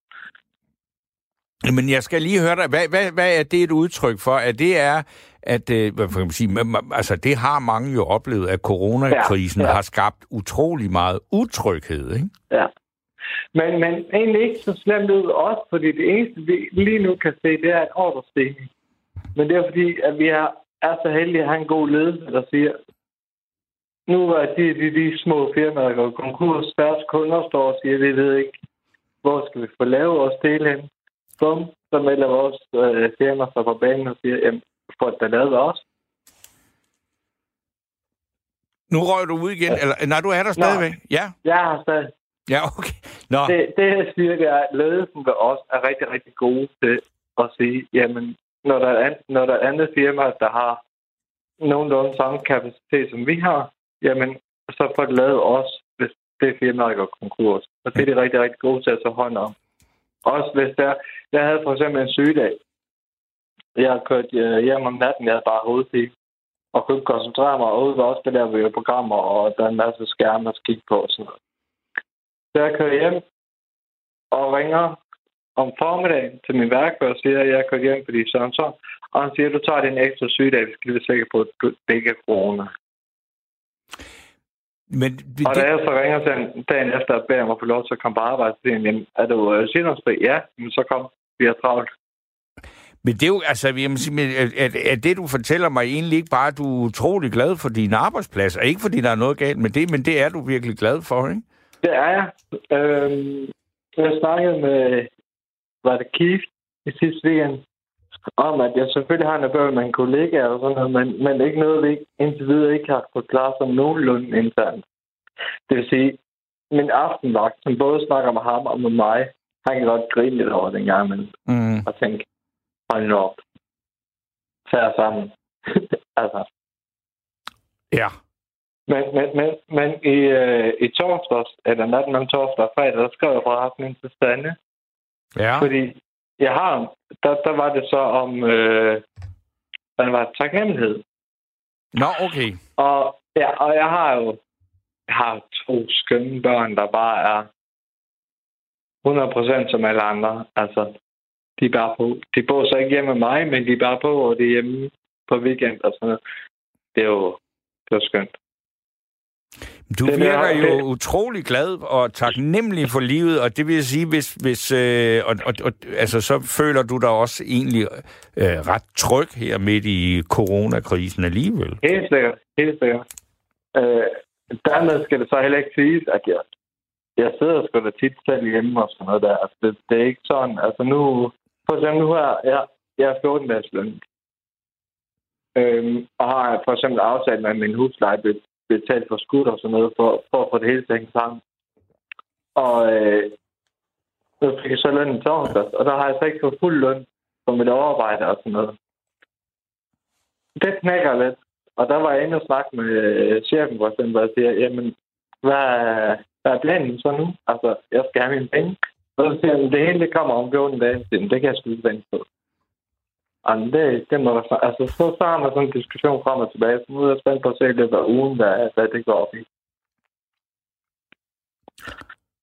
Men jeg skal lige høre dig, hvad, hvad, hvad er det et udtryk for? At det er, at øh, hvad kan man sige, altså det har mange jo oplevet, at coronakrisen ja, ja. har skabt utrolig meget utryghed, ikke? Ja. Men, men egentlig ikke så slemt ud også, fordi det eneste, vi lige nu kan se, det er en ordrestigning. Men det er fordi, at vi er, er så heldige at have en god ledelse, der siger, nu er de, de, de små firmaer, der går konkurs, deres kunder står og siger, vi ved ikke, hvor skal vi få lavet vores del hen. Bum, så melder vores øh, firma sig på banen og siger, jamen, får det lavet også. Nu røg du ud igen, ja. eller nej, du er der stadigvæk? Nå. Ja. Jeg har stadig. Ja, okay. Nå. Det, det siger, det er, at ledelsen ved os er rigtig, rigtig gode til at sige, jamen, når der er, når der er andet firma, der har nogenlunde samme kapacitet, som vi har, jamen, så får det lavet os, hvis det firma går konkurs. Og det er de rigtig, rigtig gode til at tage hånd om. Også hvis der... Jeg havde for eksempel en sygedag. Jeg har kørt øh, hjem om natten, jeg havde bare hovedpine. Og kunne ikke koncentrere mig, og ude også det der ved programmer, og der er en masse skærme at kigge på og sådan noget. Så jeg kører hjem og ringer om formiddagen til min værkfører og siger, at jeg kører hjem, fordi sådan så. Og han siger, at du tager din ekstra sygedag, vi skal være sikre på, at du ikke er corona. Men det, og da jeg så ringer til dagen efter at bede om at få lov til at komme på arbejde, så siger han, er du sygdomsfri? Ja, men så kom, vi har travlt. Men det er jo, altså, jeg må sige, at, at det, du fortæller mig egentlig ikke bare, at du er utrolig glad for din arbejdsplads, og ikke fordi der er noget galt med det, men det er du virkelig glad for, ikke? Det er jeg. Øhm, jeg snakkede med, var det Keith i sidste weekend, om at jeg selvfølgelig har en bøger med en kollega og sådan noget, men, men ikke noget, vi ikke, indtil videre ikke har fået klar som nogenlunde internt. Det vil sige, min aftenvagt, som både snakker med ham og med mig, han kan godt grine lidt over den gang, men mm. og tænke, hold nu op. Tag sammen. altså. Ja. Men, men, men, men i, øh, i torsdags, eller natten om torsdag og fredag, der skrev jeg forretningen til Stande. Ja. Fordi jeg har, der, der var det så om, øh, hvad var taknemmelighed. Nå, okay. Og, ja, og jeg har jo jeg har to skønne børn, der bare er 100% som alle andre. Altså, de er bare på. De bor så ikke hjemme med mig, men de er bare på, og de er hjemme på weekend og sådan noget. Det er jo, det er skønt. Du det virker er, jo det... utrolig glad og taknemmelig for livet, og det vil sige, hvis, hvis øh, og, og, og, altså, så føler du dig også egentlig øh, ret tryg her midt i coronakrisen alligevel. Helt sikkert, helt sikkert. Øh, dermed skal det så heller ikke siges, at jeg, jeg sidder sgu da tit selv hjemme og sådan noget der. Altså, det, det er ikke sådan, altså nu, for eksempel nu her, jeg, jeg er 14 dages løn. Øhm, og har for eksempel aftalt med min husleje betalt for skud og sådan noget, for, for at få det hele til at hænge sammen. Og øh, så fik jeg så løn i torsdags, og der har jeg så ikke fået fuld løn for mit overarbejde og sådan noget. Det knækker lidt. Og der var jeg inde og snakke med øh, chefen, for eksempel, og siger, jamen, hvad, hvad er planen så nu? Altså, jeg skal have mine penge. Og så siger han, det hele det kommer om 14 dage. Det kan jeg sgu ikke vente på. Jamen, det, det må være Altså, så, så har man sådan en diskussion frem og tilbage. Så nu er jeg spændt på at se lidt af ugen, hvad, hvad det går op i.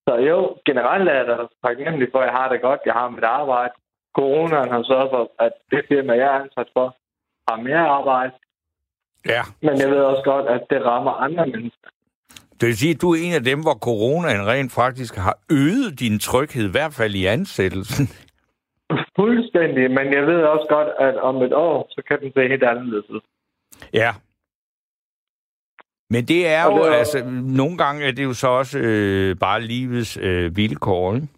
Så jo, generelt er der taknemmelig for, at jeg har det godt. Jeg har mit arbejde. Coronaen har sørget for, at det firma, jeg er ansat for, har mere arbejde. Ja. Men jeg ved også godt, at det rammer andre mennesker. Det vil sige, at du er en af dem, hvor coronaen rent faktisk har øget din tryghed, i hvert fald i ansættelsen. Fuldstændig, men jeg ved også godt, at om et år, så kan den se helt anderledes ud. Ja. Men det er jo, det er, altså, nogle gange er det jo så også øh, bare livets øh, vilkår, ikke?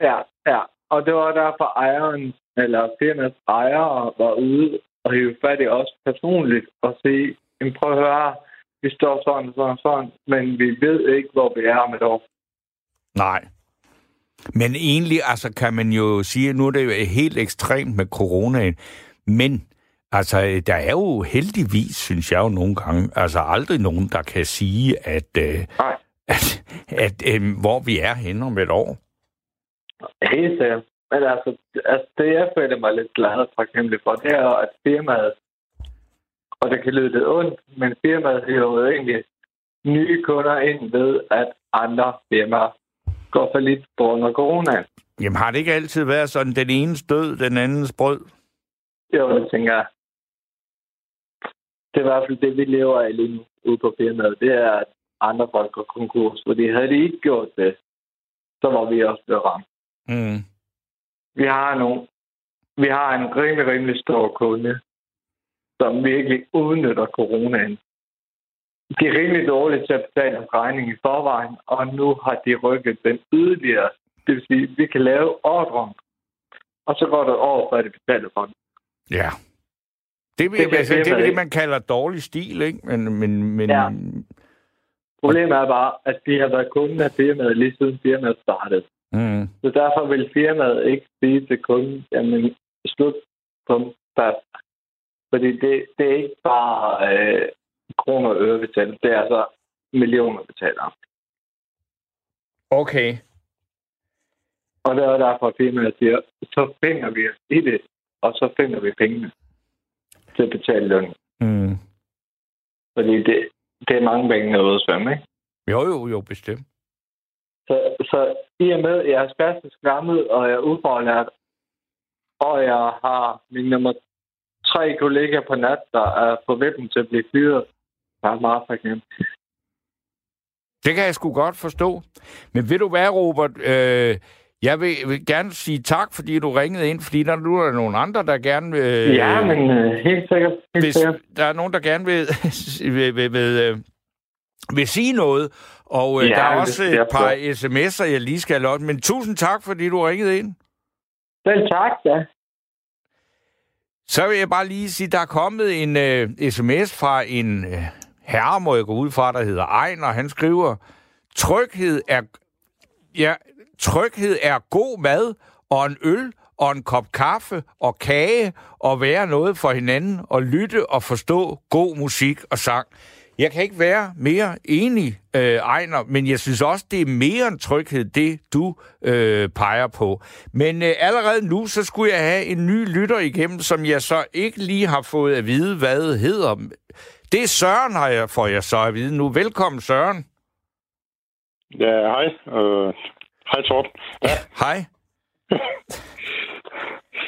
Ja, ja. Og det var derfor ejeren, eller firmaets ejer, var ude og hive fat i os personligt og sige, prøv at høre, vi står sådan og sådan og sådan, men vi ved ikke, hvor vi er om et år. Nej. Men egentlig, altså kan man jo sige, nu er det jo helt ekstremt med coronaen, men altså, der er jo heldigvis, synes jeg jo nogle gange, altså aldrig nogen, der kan sige, at, øh, at, at øh, hvor vi er henne om et år. Helt sikkert. Men altså, altså, det jeg føler mig lidt glad og taknemmelig for, det er at firmaet, og det kan lyde lidt ondt, men firmaet har jo egentlig nye kunder ind ved, at andre firmaer går for lidt på under corona. Jamen har det ikke altid været sådan, den ene død, den andens brød? Jo, det tænker jeg. Det er i hvert fald det, vi lever af lige nu ude på firmaet. Det er, at andre folk går konkurs. Fordi havde de ikke gjort det, så var vi også blevet ramt. Mm. Vi har nogle, vi har en rimelig, rimelig stor kunde, som virkelig udnytter coronaen. De er rimelig dårlige til at betale en regning i forvejen, og nu har de rykket den yderligere. Det vil sige, at vi kan lave ordren, og så går det over, før de betaler for den. Ja. Det, det, altså, det, det er det, man kalder dårlig stil, ikke? Men, men, men... Ja. Problemet er bare, at de har været kunden af firmaet lige siden firmaet startede. Mm. Så derfor vil firmaet ikke sige til kunden, jamen slut på fast. Fordi det, det er ikke bare øh, kroner og øre betalt, det er altså millioner betaler. Okay. Og det er derfor, at firmaet siger, så finder vi os i det, og så finder vi pengene til at betale løn. Mm. Fordi det, det er mange penge noget at svømme, ikke? Jo, jo, jo, bestemt. Så, så i og med, at jeg er spastisk gammel, og jeg er ufaglært, og jeg har min nummer tre kollegaer på nat, der er på vippen til at blive fyret, meget taknemmelig. Det kan jeg sgu godt forstå. Men ved du hvad, Robert? Øh, jeg vil, vil gerne sige tak, fordi du ringede ind, fordi der nu er der nogle andre, der gerne vil... Øh, ja, men øh, helt sikkert. Helt hvis sikkert. der er nogen, der gerne vil, vil, vil, vil, øh, vil sige noget, og øh, Ja, der er det også skal et par sms'er, jeg lige skal have Men tusind tak, fordi du ringede ind. Selv tak, ja. Så vil jeg bare lige sige, der er kommet en øh, sms fra en øh, herre, må jeg gå ud fra, der hedder Ejner. Han skriver, tryghed er, ja, tryghed er god mad og en øl og en kop kaffe og kage og være noget for hinanden og lytte og forstå god musik og sang. Jeg kan ikke være mere enig, øh, Ejner, men jeg synes også, det er mere en tryghed, det du øh, peger på. Men øh, allerede nu, så skulle jeg have en ny lytter igennem, som jeg så ikke lige har fået at vide, hvad det hedder. Det er Søren, har jeg, får jeg så at vide nu. Velkommen, Søren. Ja, hej. Øh, hej, Torben. Ja. Hej.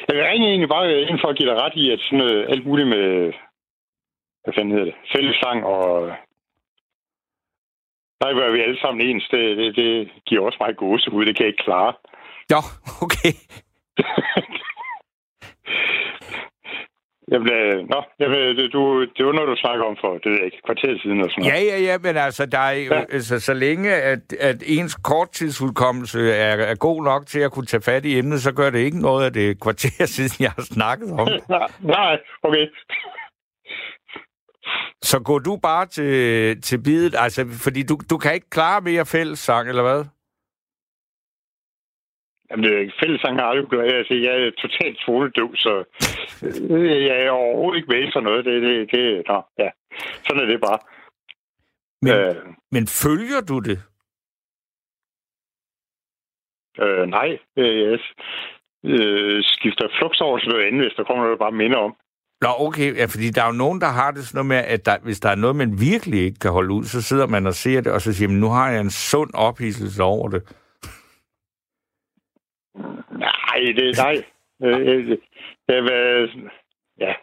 Jeg vil ringe egentlig bare ind for at give dig ret i, at sådan noget, alt muligt med, hvad fanden hedder det, fællessang og der var vi alle sammen ens. Det, det, det giver også mig gåse ud. Det kan jeg ikke klare. Ja, okay. Jamen, øh, nå, jeg ved, du, det var noget, du snakker om for, det ved jeg ikke, kvarter siden og sådan Ja, ja, ja, men altså, der er, ja. altså så længe, at, at ens korttidsudkommelse er, er god nok til at kunne tage fat i emnet, så gør det ikke noget af det kvarter siden, jeg har snakket om det. nej, nej, okay. Så går du bare til, til bidet, altså, fordi du, du kan ikke klare mere fællessang, eller hvad? Jamen, det, fællessang har aldrig gjort. Altså, jeg er totalt tonedøv, så øh, jeg er overhovedet ikke med for noget. Det, det, det, nå, ja. Sådan er det bare. Men, øh, men følger du det? Øh, nej, øh, jeg øh, skifter flux over til noget andet, hvis der kommer noget, der bare minder om. Nå, okay, ja, fordi der er jo nogen, der har det sådan noget med, at der, hvis der er noget, man virkelig ikke kan holde ud, så sidder man og ser det, og så siger man, nu har jeg en sund ophidselse over det. Nej, det nej. Øh, det, det, ja.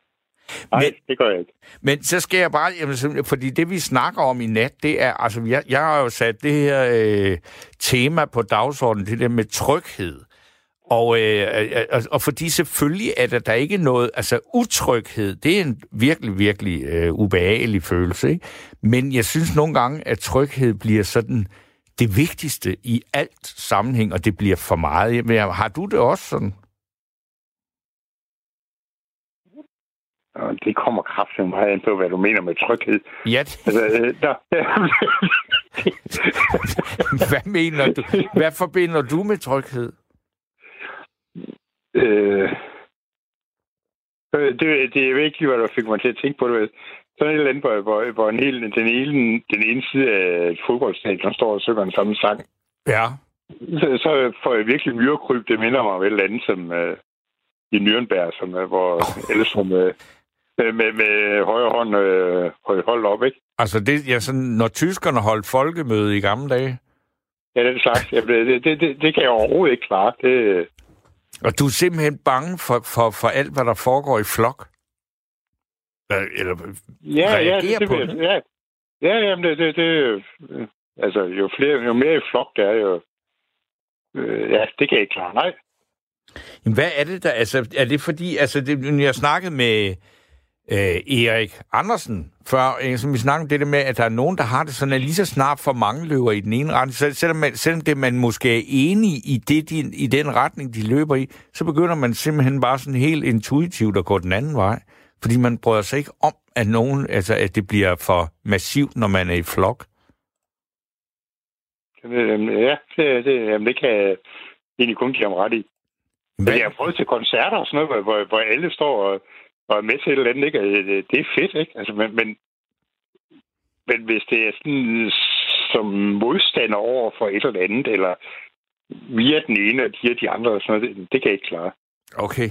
Nej, men, det gør jeg ikke. Men så skal jeg bare, jamen, fordi det vi snakker om i nat, det er, altså jeg, jeg har jo sat det her øh, tema på dagsordenen, det der med tryghed. Og, øh, og, og fordi selvfølgelig er der, der ikke noget, altså utryghed, det er en virkelig, virkelig øh, ubehagelig følelse, ikke? Men jeg synes nogle gange, at tryghed bliver sådan det vigtigste i alt sammenhæng, og det bliver for meget. Har du det også sådan? Øh, det. Øh, øh, øh, øh, kommer kraftigt meget an på, hvad du mener med tryghed. Ja. Altså, øh, der, hvad mener du? Hvad forbinder du med tryghed? Øh, det, det er ikke hvad der fik mig til at tænke på det. Sådan et eller andet, hvor, hvor, hvor en hel, den, ene, den ene side af et fodboldstadion står og synger den samme sang. Ja. Så, så får jeg virkelig myrekryb. Det minder mig om et eller andet, som uh, i Nürnberg, som, uh, hvor oh. ellers som, uh, med, med, højre hånd uh, holdt op, ikke? Altså, det, ja, sådan, når tyskerne holdt folkemøde i gamle dage? Ja, det er slags. Ja, det, det, det, det kan jeg overhovedet ikke klare. Det, og du er simpelthen bange for, for, for alt, hvad der foregår i flok? Eller ja, ja, det, det, det, ja. Ja, jamen det, det, det, altså jo flere, jo mere i flok der er, jo, øh, ja, det kan jeg ikke klare, nej. Jamen, hvad er det der, altså, er det fordi, altså, det, jeg snakkede med, øh, Erik Andersen før, øh, som vi snakkede om det der med, at der er nogen, der har det sådan, at lige så snart for mange løber i den ene retning, så selvom, man, selvom det, man måske er enig i, det, de, i den retning, de løber i, så begynder man simpelthen bare sådan helt intuitivt at gå den anden vej. Fordi man bryder sig ikke om, at, nogen, altså, at det bliver for massivt, når man er i flok. Ja, det, det, jamen, det kan jeg egentlig kun give ham ret i. Men jeg har prøvet til koncerter og sådan noget, hvor, hvor, alle står og og er med til et eller andet, ikke? Det, er fedt, ikke? Altså, men, men, men hvis det er sådan som modstander over for et eller andet, eller via den ene og de, de andre, og sådan noget, det, det kan jeg ikke klare. Okay.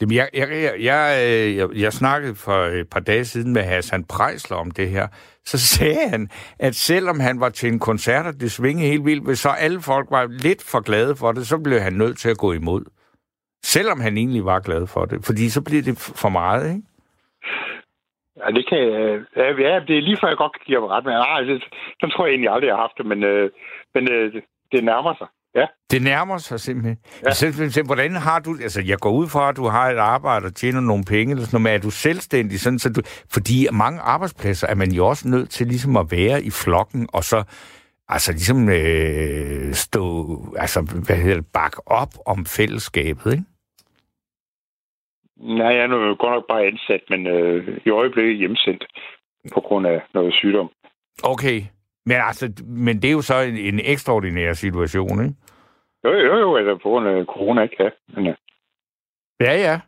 Jamen, jeg, jeg, jeg, jeg, øh, jeg, jeg snakkede for et par dage siden med Hassan Prejsler om det her. Så sagde han, at selvom han var til en koncert, og det svingede helt vildt, hvis så alle folk var lidt for glade for det, så blev han nødt til at gå imod. Selvom han egentlig var glad for det. Fordi så bliver det for meget, ikke? Ja, det kan ja, ja, det er lige før jeg godt kan give ret med. Nej, det, sådan tror jeg egentlig aldrig, jeg har haft det, men, øh, men øh, det nærmer sig. Ja. Det nærmer sig simpelthen. Ja. Så, hvordan har du... Altså, jeg går ud fra, at du har et arbejde og tjener nogle penge, eller sådan noget, men er du selvstændig? Sådan, så du, fordi mange arbejdspladser er man jo også nødt til ligesom at være i flokken, og så altså ligesom øh, stå, altså hvad hedder det, bakke op om fællesskabet, ikke? Nej, jeg er nu godt nok bare ansat, men øh, i øjeblikket hjemsendt på grund af noget sygdom. Okay, men altså, men det er jo så en, en ekstraordinær situation, ikke? Jo, jo, jo, altså på grund af corona, ikke? Ja, men, ja. ja, ja.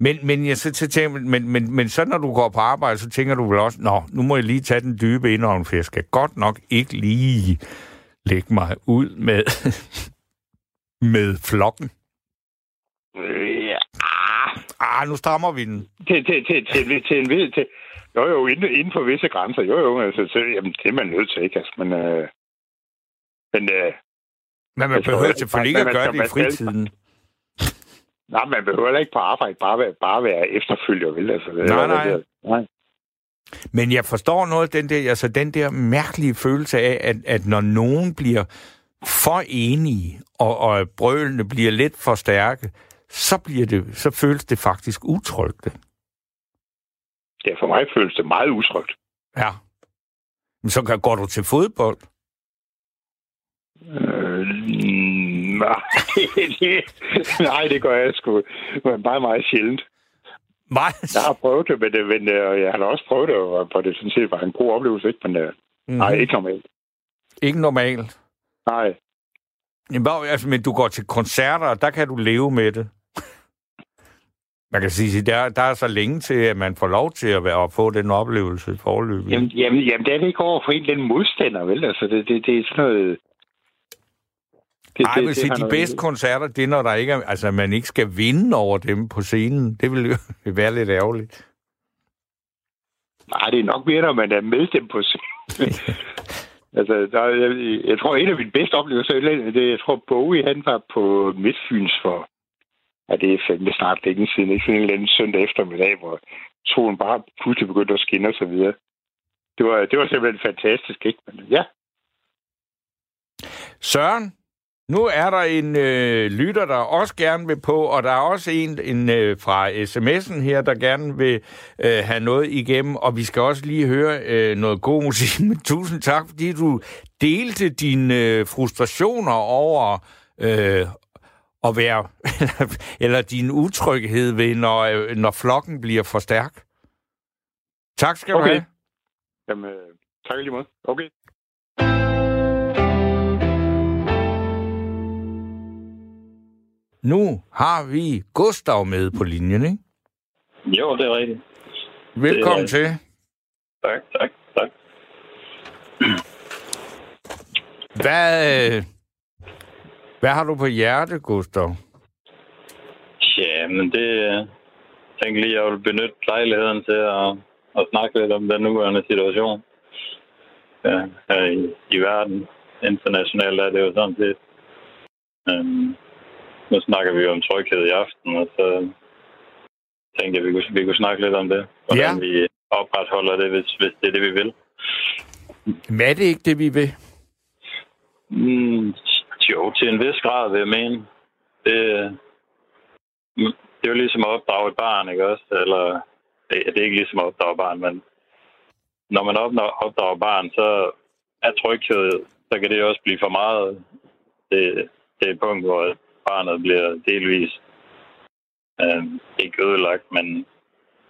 Men, men, jeg så, så tænker, men, men, men så når du går på arbejde, så tænker du vel også, nå, nu må jeg lige tage den dybe indånd, for jeg skal godt nok ikke lige lægge mig ud med, med flokken. Ja. Ah, nu strammer vi den. Til, til, til, til, til en vid... Til, jo, jo, inden, inden for visse grænser. Jo, jo, altså, så, jamen, det er man nødt til, ikke? Altså, men, øh, men, øh, men man behøver selvfølgelig ikke at gøre det i fritiden. Nej, man behøver ikke på arbejde bare være, bare være efterfølger, vel? Altså, det, nej, nej. Det, nej. Men jeg forstår noget, den der, altså den der mærkelige følelse af, at, at når nogen bliver for enige, og, og brølene bliver lidt for stærke, så, bliver det, så føles det faktisk utrygt. Ja, for mig føles det meget utrygt. Ja. Men så går du til fodbold? Øh, nej, det, nej, det gør jeg sgu meget, meget sjældent. Meget? Jeg har prøvet det, men, men øh, jeg har også prøvet det, og det sådan set var en god oplevelse, ikke? men mm-hmm. nej, ikke normalt. Ikke normalt? Nej. Jamen, altså, men du går til koncerter, og der kan du leve med det? Man kan sige, at der, der er så længe til, at man får lov til at, være, at få den oplevelse forløbet. Jamen, jamen, jamen, det er det ikke over for en eller anden modstander, vel? Altså, det, det, det er sådan noget... Det, Ej, det, det, det, de bedste koncerter, det er, når der ikke er, altså, man ikke skal vinde over dem på scenen. Det vil jo være lidt ærgerligt. Nej, det er nok mere, når man er med dem på scenen. altså, der, jeg, jeg, tror, en af mine bedste oplevelser, det, jeg tror, Bowie, han var på Midtfyns for, ja, det er fandme snart længe siden, ikke sådan en eller anden søndag eftermiddag, hvor solen bare pludselig begyndte at skinne og så videre. Det var, det var simpelthen fantastisk, ikke? Men, ja. Søren, nu er der en øh, lytter, der også gerne vil på, og der er også en, en øh, fra sms'en her, der gerne vil øh, have noget igennem, og vi skal også lige høre øh, noget god musik. Men tusind tak, fordi du delte dine øh, frustrationer over, øh, at være, eller din utryghed ved, når, øh, når flokken bliver for stærk. Tak skal okay. du have. Jamen, tak lige måde. Okay. Nu har vi Gustav med på linjen, ikke? Jo, det er rigtigt. Velkommen det er... til. Tak, tak, tak. Hvad, hvad har du på hjerte, Gustav? Ja, men det jeg tænker lige, at jeg vil benytte lejligheden til at, at snakke lidt om den nuværende situation ja, her i, i verden. Internationalt er det jo sådan set. Um, nu snakker vi jo om tryghed i aften, og så tænkte jeg, at vi kunne, vi kunne snakke lidt om det. Hvordan ja. vi opretholder det, hvis, hvis det er det, vi vil. Men er det ikke det, vi vil? Jo, til en vis grad vil jeg mene. Det, det er jo ligesom at opdrage et barn, ikke også? Eller, det, det er ikke ligesom at opdrage et barn, men når man opdrager barn, så er tryghed, så kan det også blive for meget. Det, det er et punkt, hvor barnet bliver delvis øh, ikke ødelagt, men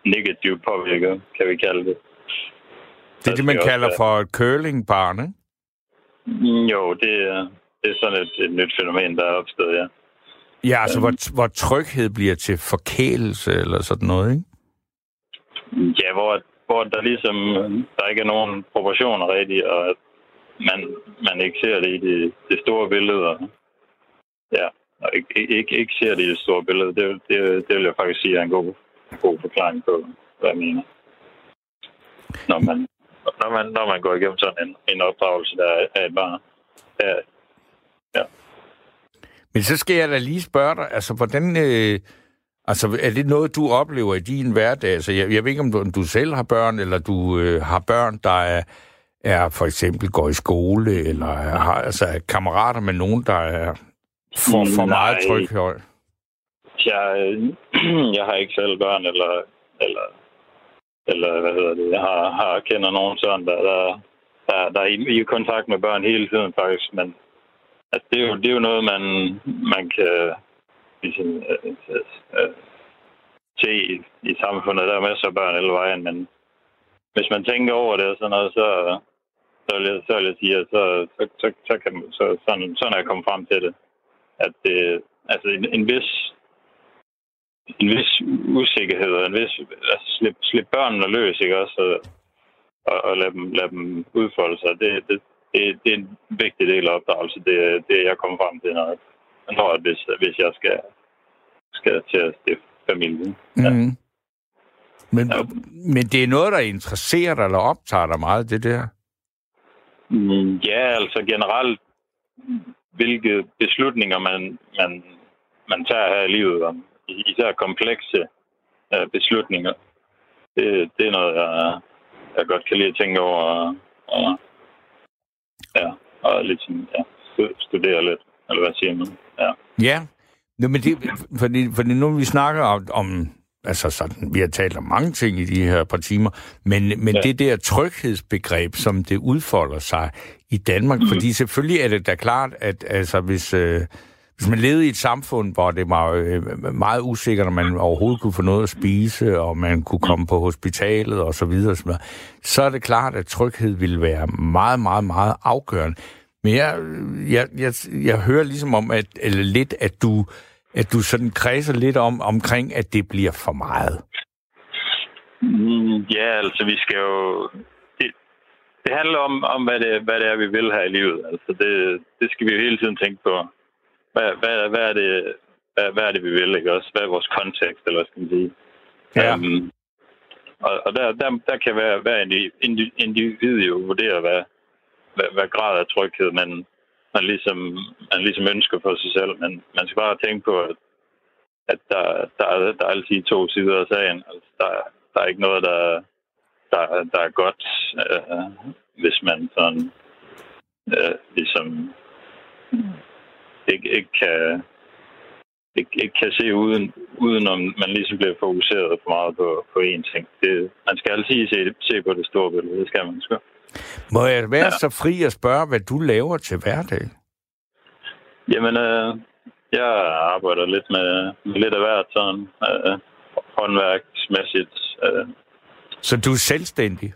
negativt påvirket, kan vi kalde det. Det er det, man kalder for et curlingbarn, ikke? Mm, jo, det er, det er sådan et, et nyt fænomen, der er opstået, ja. Ja, altså, hvor, hvor tryghed bliver til forkælelse eller sådan noget, ikke? Ja, hvor, hvor der ligesom der ikke er nogen proportioner rigtigt, og at man, man ikke ser det i det, det store billede. Ja, og ikke, ikke, ikke ser det i det store billede. Det, det, det vil jeg faktisk sige er en god, god forklaring på, hvad jeg mener. Når man, når man, når man går igennem sådan en, en opdragelse der af et barn. Men så skal jeg da lige spørge dig, altså hvordan... Øh, altså er det noget, du oplever i din hverdag? Altså jeg, jeg ved ikke, om du, om du selv har børn, eller du øh, har børn, der er, er for eksempel går i skole, eller har altså, er kammerater med nogen, der er for, for meget tryghed? Jeg, jeg har ikke selv børn, eller, eller eller hvad hedder det, jeg har, har kender nogen sådan, der, der, der, der er i, i kontakt med børn hele tiden faktisk, men altså, det, er jo, det er jo noget, man, man kan øh, ligesom, øh, øh, øh, se i, i samfundet. Der er masser af børn hele vejen, men hvis man tænker over det og sådan noget, så, så, vil, jeg, så vil jeg sige, at så, så, så, så, kan, så sådan, sådan er jeg kommet frem til det. At det, altså en, en vis en vis usikkerhed og en vis... Altså, slip, slip børnene løs, ikke også? Og, og, og lade, dem, lad dem udfolde sig. Det, det, det, det er en vigtig del af opdragelse. Det, det jeg kommet frem til, når, når hvis, hvis jeg skal, skal til at stifte familie. Ja. Mm. Men, ja. men det er noget, der interesserer dig eller optager dig meget, det der? Mm, ja, altså generelt, hvilke beslutninger man, man, man tager her i livet, om, især komplekse øh, beslutninger. Det, det er noget, jeg, jeg godt kan lide at tænke over. Og, og, ja, og lidt sådan, ja, studere lidt, eller hvad siger man? Ja. Ja, Nå, men det, fordi, fordi nu vi snakker om, om altså sådan, vi har talt om mange ting i de her par timer, men, men ja. det der tryghedsbegreb, som det udfolder sig i Danmark, mm. fordi selvfølgelig er det da klart, at altså, hvis, øh, hvis man levede i et samfund, hvor det var øh, meget usikkert, om man overhovedet kunne få noget at spise, og man kunne komme på hospitalet og så videre, så er det klart, at tryghed ville være meget, meget, meget afgørende. Men jeg, jeg, jeg, jeg hører ligesom om, at, eller lidt, at du, at du sådan kredser lidt om, omkring, at det bliver for meget. Mm, ja, altså vi skal jo... Det, det handler om, om hvad, det, hvad det er, vi vil have i livet. Altså det, det skal vi jo hele tiden tænke på hvad, hvad, hvad, er det, hvad, hvad er det, vi vil, ikke også? Hvad er vores kontekst, eller hvad skal man sige? Ja. Um, og, og der, der, der kan være, hver individ jo vurdere, hvad, hvad, hvad grad af tryghed man, man, ligesom, man ligesom ønsker for sig selv. Men man skal bare tænke på, at, at der, der, er, der er altid to sider af sagen. Altså, der, der er ikke noget, der, der, der er godt, øh, hvis man sådan øh, ligesom ikke, ikke kan ikke, ikke kan se uden, uden om man ligesom bliver fokuseret for meget på, på én ting. Det, man skal altid se, se på det store billede, det skal man sgu. Må jeg være ja. så fri at spørge, hvad du laver til hverdag? Jamen, øh, jeg arbejder lidt med, med lidt af hvert, sådan øh, håndværksmæssigt. Øh. Så du er selvstændig?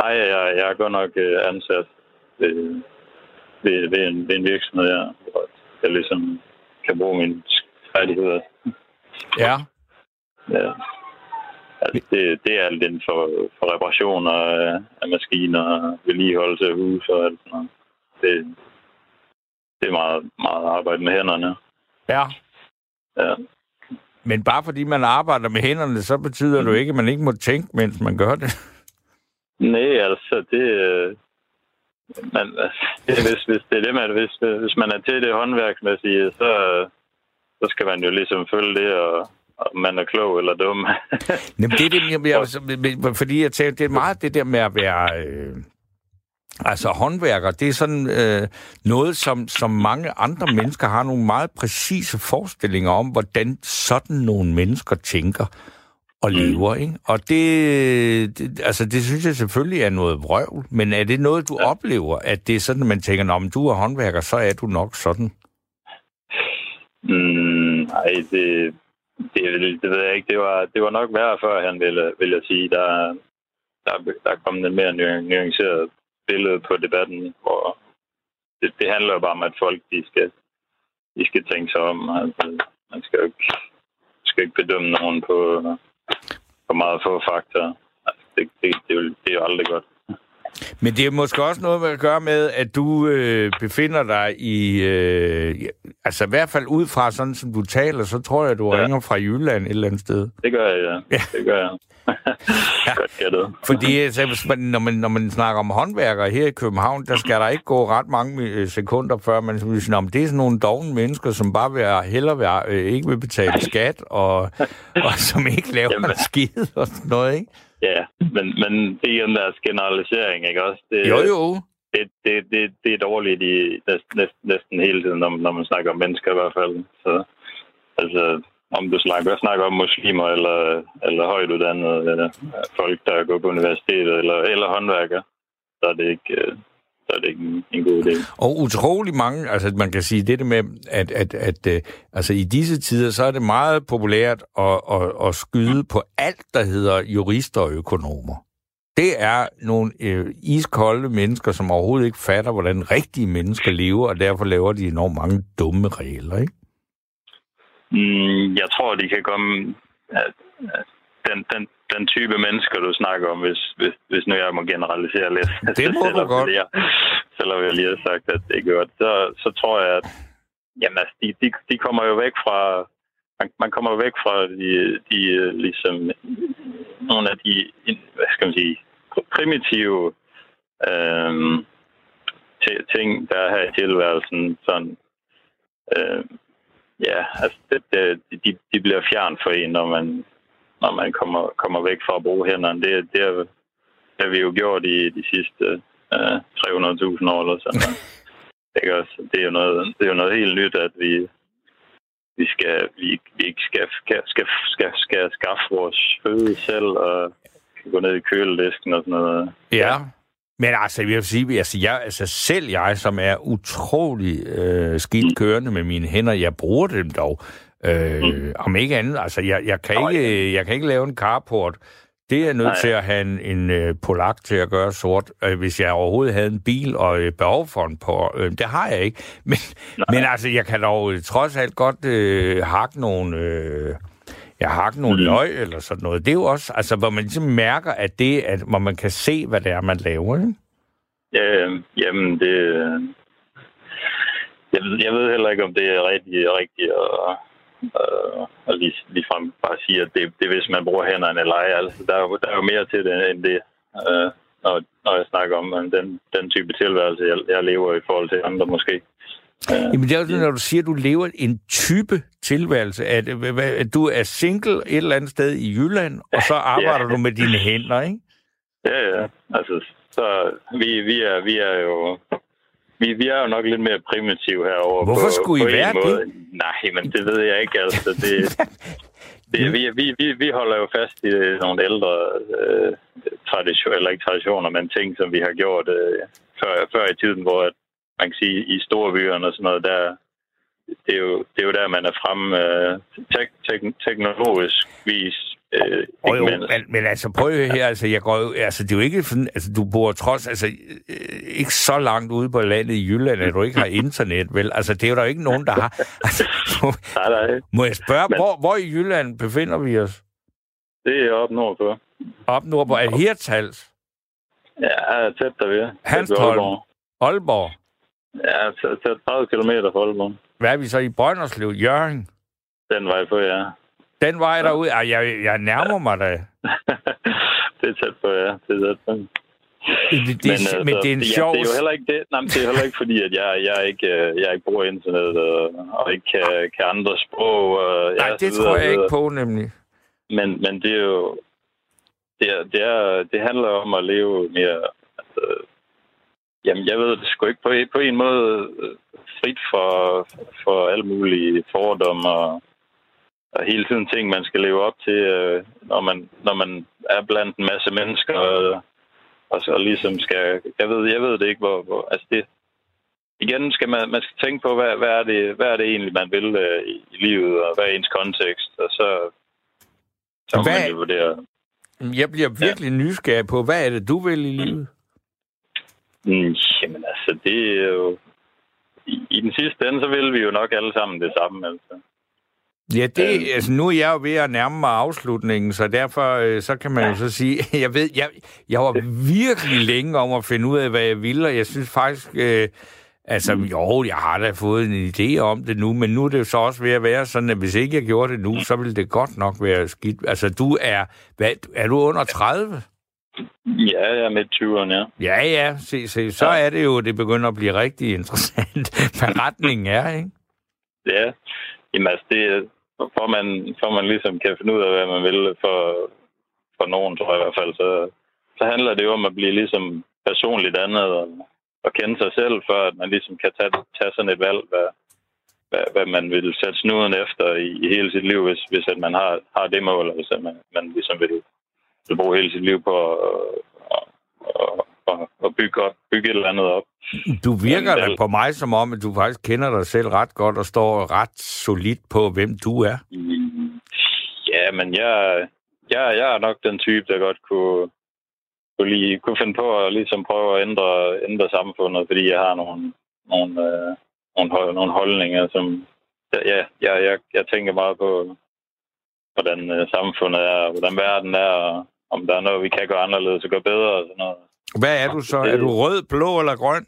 Nej, jeg, jeg er godt nok øh, ansat ved, ved, ved, en, ved en virksomhed, ja, hvor jeg ligesom kan bruge mine færdigheder. Ja. ja. Altså, det, det er alt inden for, for reparationer af, maskiner, vedligeholdelse af hus og alt sådan noget. Det, det er meget, meget arbejde med hænderne. Ja. Ja. Men bare fordi man arbejder med hænderne, så betyder mm. det jo ikke, at man ikke må tænke, mens man gør det. Nej, altså det... Øh, man, det, hvis, hvis det er det, man, hvis, hvis man er til det håndværksmæssige, så, så skal man jo ligesom følge det, og, og man er klog eller dum. Jamen, det er det, jeg, jeg, fordi jeg tænker, det er meget det der med at være... Øh, Altså håndværker, det er sådan øh, noget, som, som mange andre mennesker har nogle meget præcise forestillinger om, hvordan sådan nogle mennesker tænker og mm. lever. Ikke? Og det, det, altså, det synes jeg selvfølgelig er noget vrøvl, men er det noget, du ja. oplever, at det er sådan, at man tænker, om du er håndværker, så er du nok sådan? Mm, nej, det, det, det ved jeg ikke. Det var, det var nok værre før, han ville, vil jeg sige. Der, der, der er kommet en mere nuanceret billede på debatten, hvor det, det handler jo bare om, at folk de skal, de skal tænke sig om. Altså, man skal jo ikke, skal ikke bedømme nogen på, for meget få fakta. Altså, det, det, det, det er jo aldrig godt. Men det er måske også noget med at gøre med, at du øh, befinder dig i... Øh, altså i hvert fald ud fra sådan, som du taler, så tror jeg, du ja. ringer fra Jylland et eller andet sted. Det gør jeg, ja. ja. Det gør jeg. ja. Godt Fordi altså, når, man, når man snakker om håndværkere her i København, der skal der ikke gå ret mange øh, sekunder, før man siger, om det er sådan nogle dogne mennesker, som bare vil hellere være, øh, ikke vil betale skat, og, og som ikke laver Jamen. skid og sådan noget, ikke? Ja, men, men det er en deres generalisering, ikke også? Det, jo, jo. Det, det, det, det er dårligt i næsten, næsten, næsten hele tiden, når, når man snakker om mennesker i hvert fald. Så, altså, om du snakker, snakker om muslimer eller, eller højt uddannede eller folk, der går på universitetet eller, eller håndværker, så er det ikke, øh, så er det ikke en, en god idé. Og utrolig mange, altså man kan sige det med, at, at, at, at altså i disse tider, så er det meget populært at, at, at skyde på alt, der hedder jurister og økonomer. Det er nogle øh, iskolde mennesker, som overhovedet ikke fatter, hvordan rigtige mennesker lever, og derfor laver de enormt mange dumme regler, ikke? Mm, jeg tror, de kan komme... At, at den, den, den type mennesker, du snakker om, hvis, hvis, hvis nu jeg må generalisere lidt. Det må du godt. Jeg, selvom jeg lige har sagt, at det er godt, så, så tror jeg, at jamen, altså, de, de, de kommer jo væk fra... Man, man kommer jo væk fra de, de ligesom, nogle af de, hvad skal man sige, primitive øhm, ting, der er her i tilværelsen. Sådan, øhm, ja, altså det, det, de, de bliver fjern for en, når man, når man kommer, kommer væk fra at bruge hænderne. Det, det, er, det har vi jo gjort i de sidste øh, 300.000 år eller sådan Ikke også? Det er jo noget, det er jo noget helt nyt, at vi, vi skal, vi, vi ikke skal, skal, skal, skal, skal skaffe vores føde selv og gå ned i køledisken og sådan noget. Ja, men altså, jeg vil sige, altså, jeg, altså selv jeg, som er utrolig øh, skidt mm. kørende med mine hænder, jeg bruger dem dog. Øh, mm. Om ikke andet, altså, jeg, jeg, kan ikke, jeg kan ikke lave en carport. Det er nødt Nej. til at have en, en uh, polak til at gøre sort, øh, hvis jeg overhovedet havde en bil og øh, behov for en på. Øh, det har jeg ikke. Men, men altså, jeg kan dog øh, trods alt godt øh, hakke nogle... Øh, jeg har ikke nogen mm. løg eller sådan noget. Det er jo også, altså, hvor man ligesom mærker, at det, at, hvor man kan se, hvad det er, man laver, ikke? Ja, jamen, det... Jeg ved, jeg ved heller ikke, om det er rigtig, rigtigt at, at, at lige, ligefrem bare sige, at det, det er, hvis man bruger hænderne eller ej. Altså, der, er der er jo mere til det, end det, uh, når, når jeg snakker om den, den type tilværelse, jeg, jeg lever i forhold til andre måske. Ja. Jamen det er jo når du siger, at du lever en type tilværelse, at, at du er single et eller andet sted i Jylland, og så arbejder ja. du med dine hænder, ikke? Ja, ja. Altså, så vi, vi, er, vi er jo... Vi, vi er jo nok lidt mere primitive herovre. Hvorfor på, skulle på I være måde. det? Nej, men det ved jeg ikke. Altså, det, det, vi, vi, vi, vi holder jo fast i nogle ældre øh, traditioner, eller ikke traditioner, men ting, som vi har gjort øh, før, før i tiden, hvor at, man kan sige, i store byerne og sådan noget, der, det, er jo, det er jo der, man er fremme øh, tek, tek, teknologisk vis. Øh, oh, jo, men, men altså prøv at her, altså, jeg går, altså, det er jo ikke sådan, altså du bor trods, altså øh, ikke så langt ude på landet i Jylland, at du ikke har internet, vel? Altså det er jo der ikke nogen, der har. Altså, må, nej, nej. må jeg spørge, men, hvor, hvor i Jylland befinder vi os? Det er op nordpå. Op nordpå, er Hirtals? Ja, tæt der ved. Hanstholm? Aalborg? Ja, tæt 30 km fra Aalborg. Hvad er vi så i Brønderslev? Jørgen? Den vej på, ja. Den vej derude? Ej, jeg, jeg nærmer mig da. det er tæt på, ja. Det er tæt på. Det, det, men, altså, men det er en ja, sjov... Det er jo heller ikke, det, nej, det er heller ikke fordi, at jeg, jeg, ikke, øh, jeg ikke bruger internet og, og ikke kan, kan andre sprog. Og, nej, ja, det tror jeg ikke på, nemlig. Men, men det er jo... Det, er, det, er, det handler om at leve mere... Altså, jamen, jeg ved det sgu ikke. På, på en måde øh, frit for, for alle mulige fordomme og, og hele tiden ting, man skal leve op til, øh, når, man, når man er blandt en masse mennesker og, og så ligesom skal... Jeg ved, jeg ved det ikke, hvor... hvor altså det, igen skal man, man skal tænke på, hvad, hvad, er det, hvad er det egentlig, man vil i, i livet, og hvad er ens kontekst, og så, så hvad, man jo vurdere. Jeg bliver virkelig ja. nysgerrig på, hvad er det, du vil i livet? Mm, jamen altså, det er jo... I, I den sidste ende, så vil vi jo nok alle sammen det samme, altså. Ja, det, øh, altså nu er jeg jo ved at nærme mig afslutningen, så derfor øh, så kan man ja. jo så sige, jeg ved, jeg, jeg var virkelig længe om at finde ud af, hvad jeg ville, og jeg synes faktisk, øh, altså mm. jo, jeg har da fået en idé om det nu, men nu er det jo så også ved at være sådan, at hvis ikke jeg gjorde det nu, så ville det godt nok være skidt. Altså du er, hvad, er du under 30? Ja, jeg er midt 20'erne, ja. Ja, ja, se, se, så ja. er det jo, det begynder at blive rigtig interessant, hvad retningen er, ikke? Ja, jamen altså, det, for man, for man ligesom kan finde ud af, hvad man vil for, for nogen, tror jeg i hvert fald, så, så handler det jo om at blive ligesom personligt andet og, og kende sig selv, for at man ligesom kan tage, tage sådan et valg, hvad, hvad, hvad man vil sætte snuden efter i, i hele sit liv, hvis, hvis at man har, har det mål, eller hvis man, man ligesom vil, vil bruge hele sit liv på at, at, at, at, at bygge, bygge et eller andet op. Du virker da på mig som om, at du faktisk kender dig selv ret godt og står ret solidt på, hvem du er. Ja, men jeg, jeg, jeg er nok den type, der godt kunne, kunne, lige, kunne finde på at ligesom prøve at ændre, ændre samfundet, fordi jeg har nogle, nogle, øh, nogle, nogle holdninger, som ja, jeg, jeg, jeg tænker meget på, hvordan øh, samfundet er, hvordan verden er, og om der er noget, vi kan gøre anderledes og gøre bedre og sådan noget. Hvad er du så? Er du rød, blå eller grøn?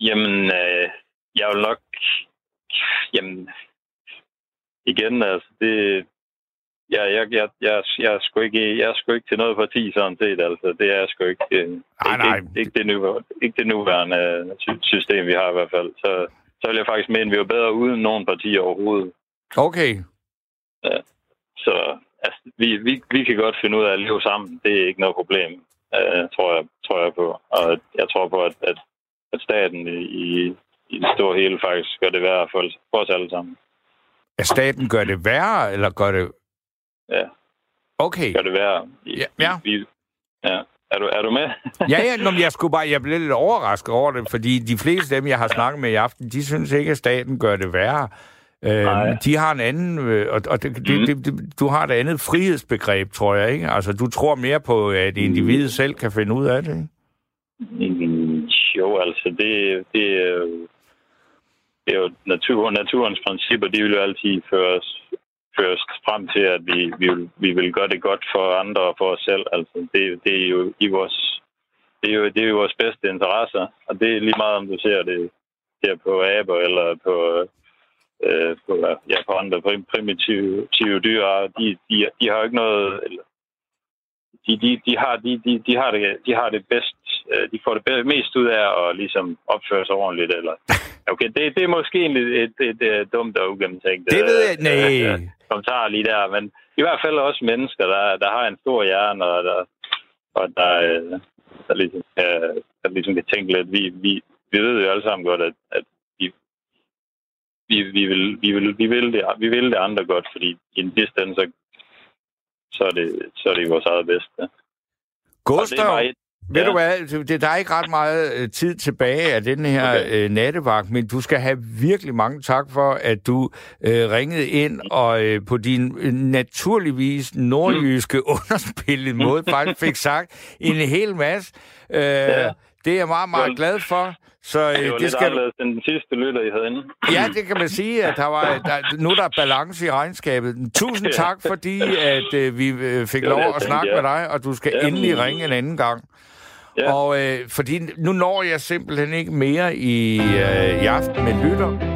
Jamen, øh, jeg vil nok... Jamen, igen, altså, det... Ja, jeg, jeg, jeg, jeg, er sgu ikke, jeg er sgu ikke til noget parti, sådan set. Altså, det er sgu ikke, øh, nej, nej. ikke, ikke, det nuværende, ikke det nuværende øh, system, vi har i hvert fald. Så, så vil jeg faktisk mene, at vi er bedre uden nogen parti overhovedet. Okay. Ja, så altså, vi, vi, vi kan godt finde ud af at leve sammen. Det er ikke noget problem øh, tror, jeg, tror jeg på. Og jeg tror på, at, at, at staten i, i det store hele faktisk gør det værre for, for os alle sammen. At staten gør det værre, eller gør det... Ja. Okay. Gør det værre. I, ja. ja. Vi, ja. Er du, er du med? ja, ja, nå, jeg skulle bare, jeg blev lidt overrasket over det, fordi de fleste af dem, jeg har snakket med i aften, de synes ikke, at staten gør det værre. Øh, de har en anden, øh, og, og det, mm. det, det, du har et andet frihedsbegreb, tror jeg, ikke? Altså, du tror mere på, at individet mm. selv kan finde ud af det, ikke? Mm, jo, altså, det, det, det er jo natur, naturens principper, de vil jo altid føre os, føre os frem til, at vi, vi, vil, vi vil gøre det godt for andre og for os selv. Altså, det, det er jo i vores det er, jo, det er jo vores bedste interesser, og det er lige meget, om du ser det ser på aber eller på øh, på, ja, på andre primitive dyr. De, de, de har jo ikke noget... De, de, de, har, de, de, de, har det, de har det bedst, øh, de får det bedst, mest ud af at ligesom opføre sig ordentligt. Eller, okay, det, det er måske et, et, et, et dumt og ugennemtænkt det ved jeg, nej. Øh, kommentar lige der, men i hvert fald også mennesker, der, der har en stor hjerne, og der, og der, øh, der, ligesom, kan, der ligesom kan tænke lidt. Vi, vi, vi ved jo alle sammen godt, at, at vi, vi, vil, vi, vil, vi, vil det, vi vil det andre godt, fordi i en sidste ende, så, så, er det, så er det vores eget bedste. Gustav, ved ja. du hvad, det, der er ikke ret meget øh, tid tilbage af den her okay. øh, nattevagt, men du skal have virkelig mange tak for, at du øh, ringede ind og øh, på din øh, naturligvis nordjyske mm. underspillede måde faktisk fik sagt en hel masse. Øh, ja. Det er jeg meget, meget glad for. Så, øh, det var det lidt skal... anderledes end den sidste lytter, I havde inde. Ja, det kan man sige, at der var, der, nu der er balance i regnskabet. Tusind ja. tak, fordi at øh, vi øh, fik lov at snakke ja. med dig, og du skal ja. endelig ringe en anden gang. Ja. Og øh, fordi nu når jeg simpelthen ikke mere i, øh, i aften med lytter.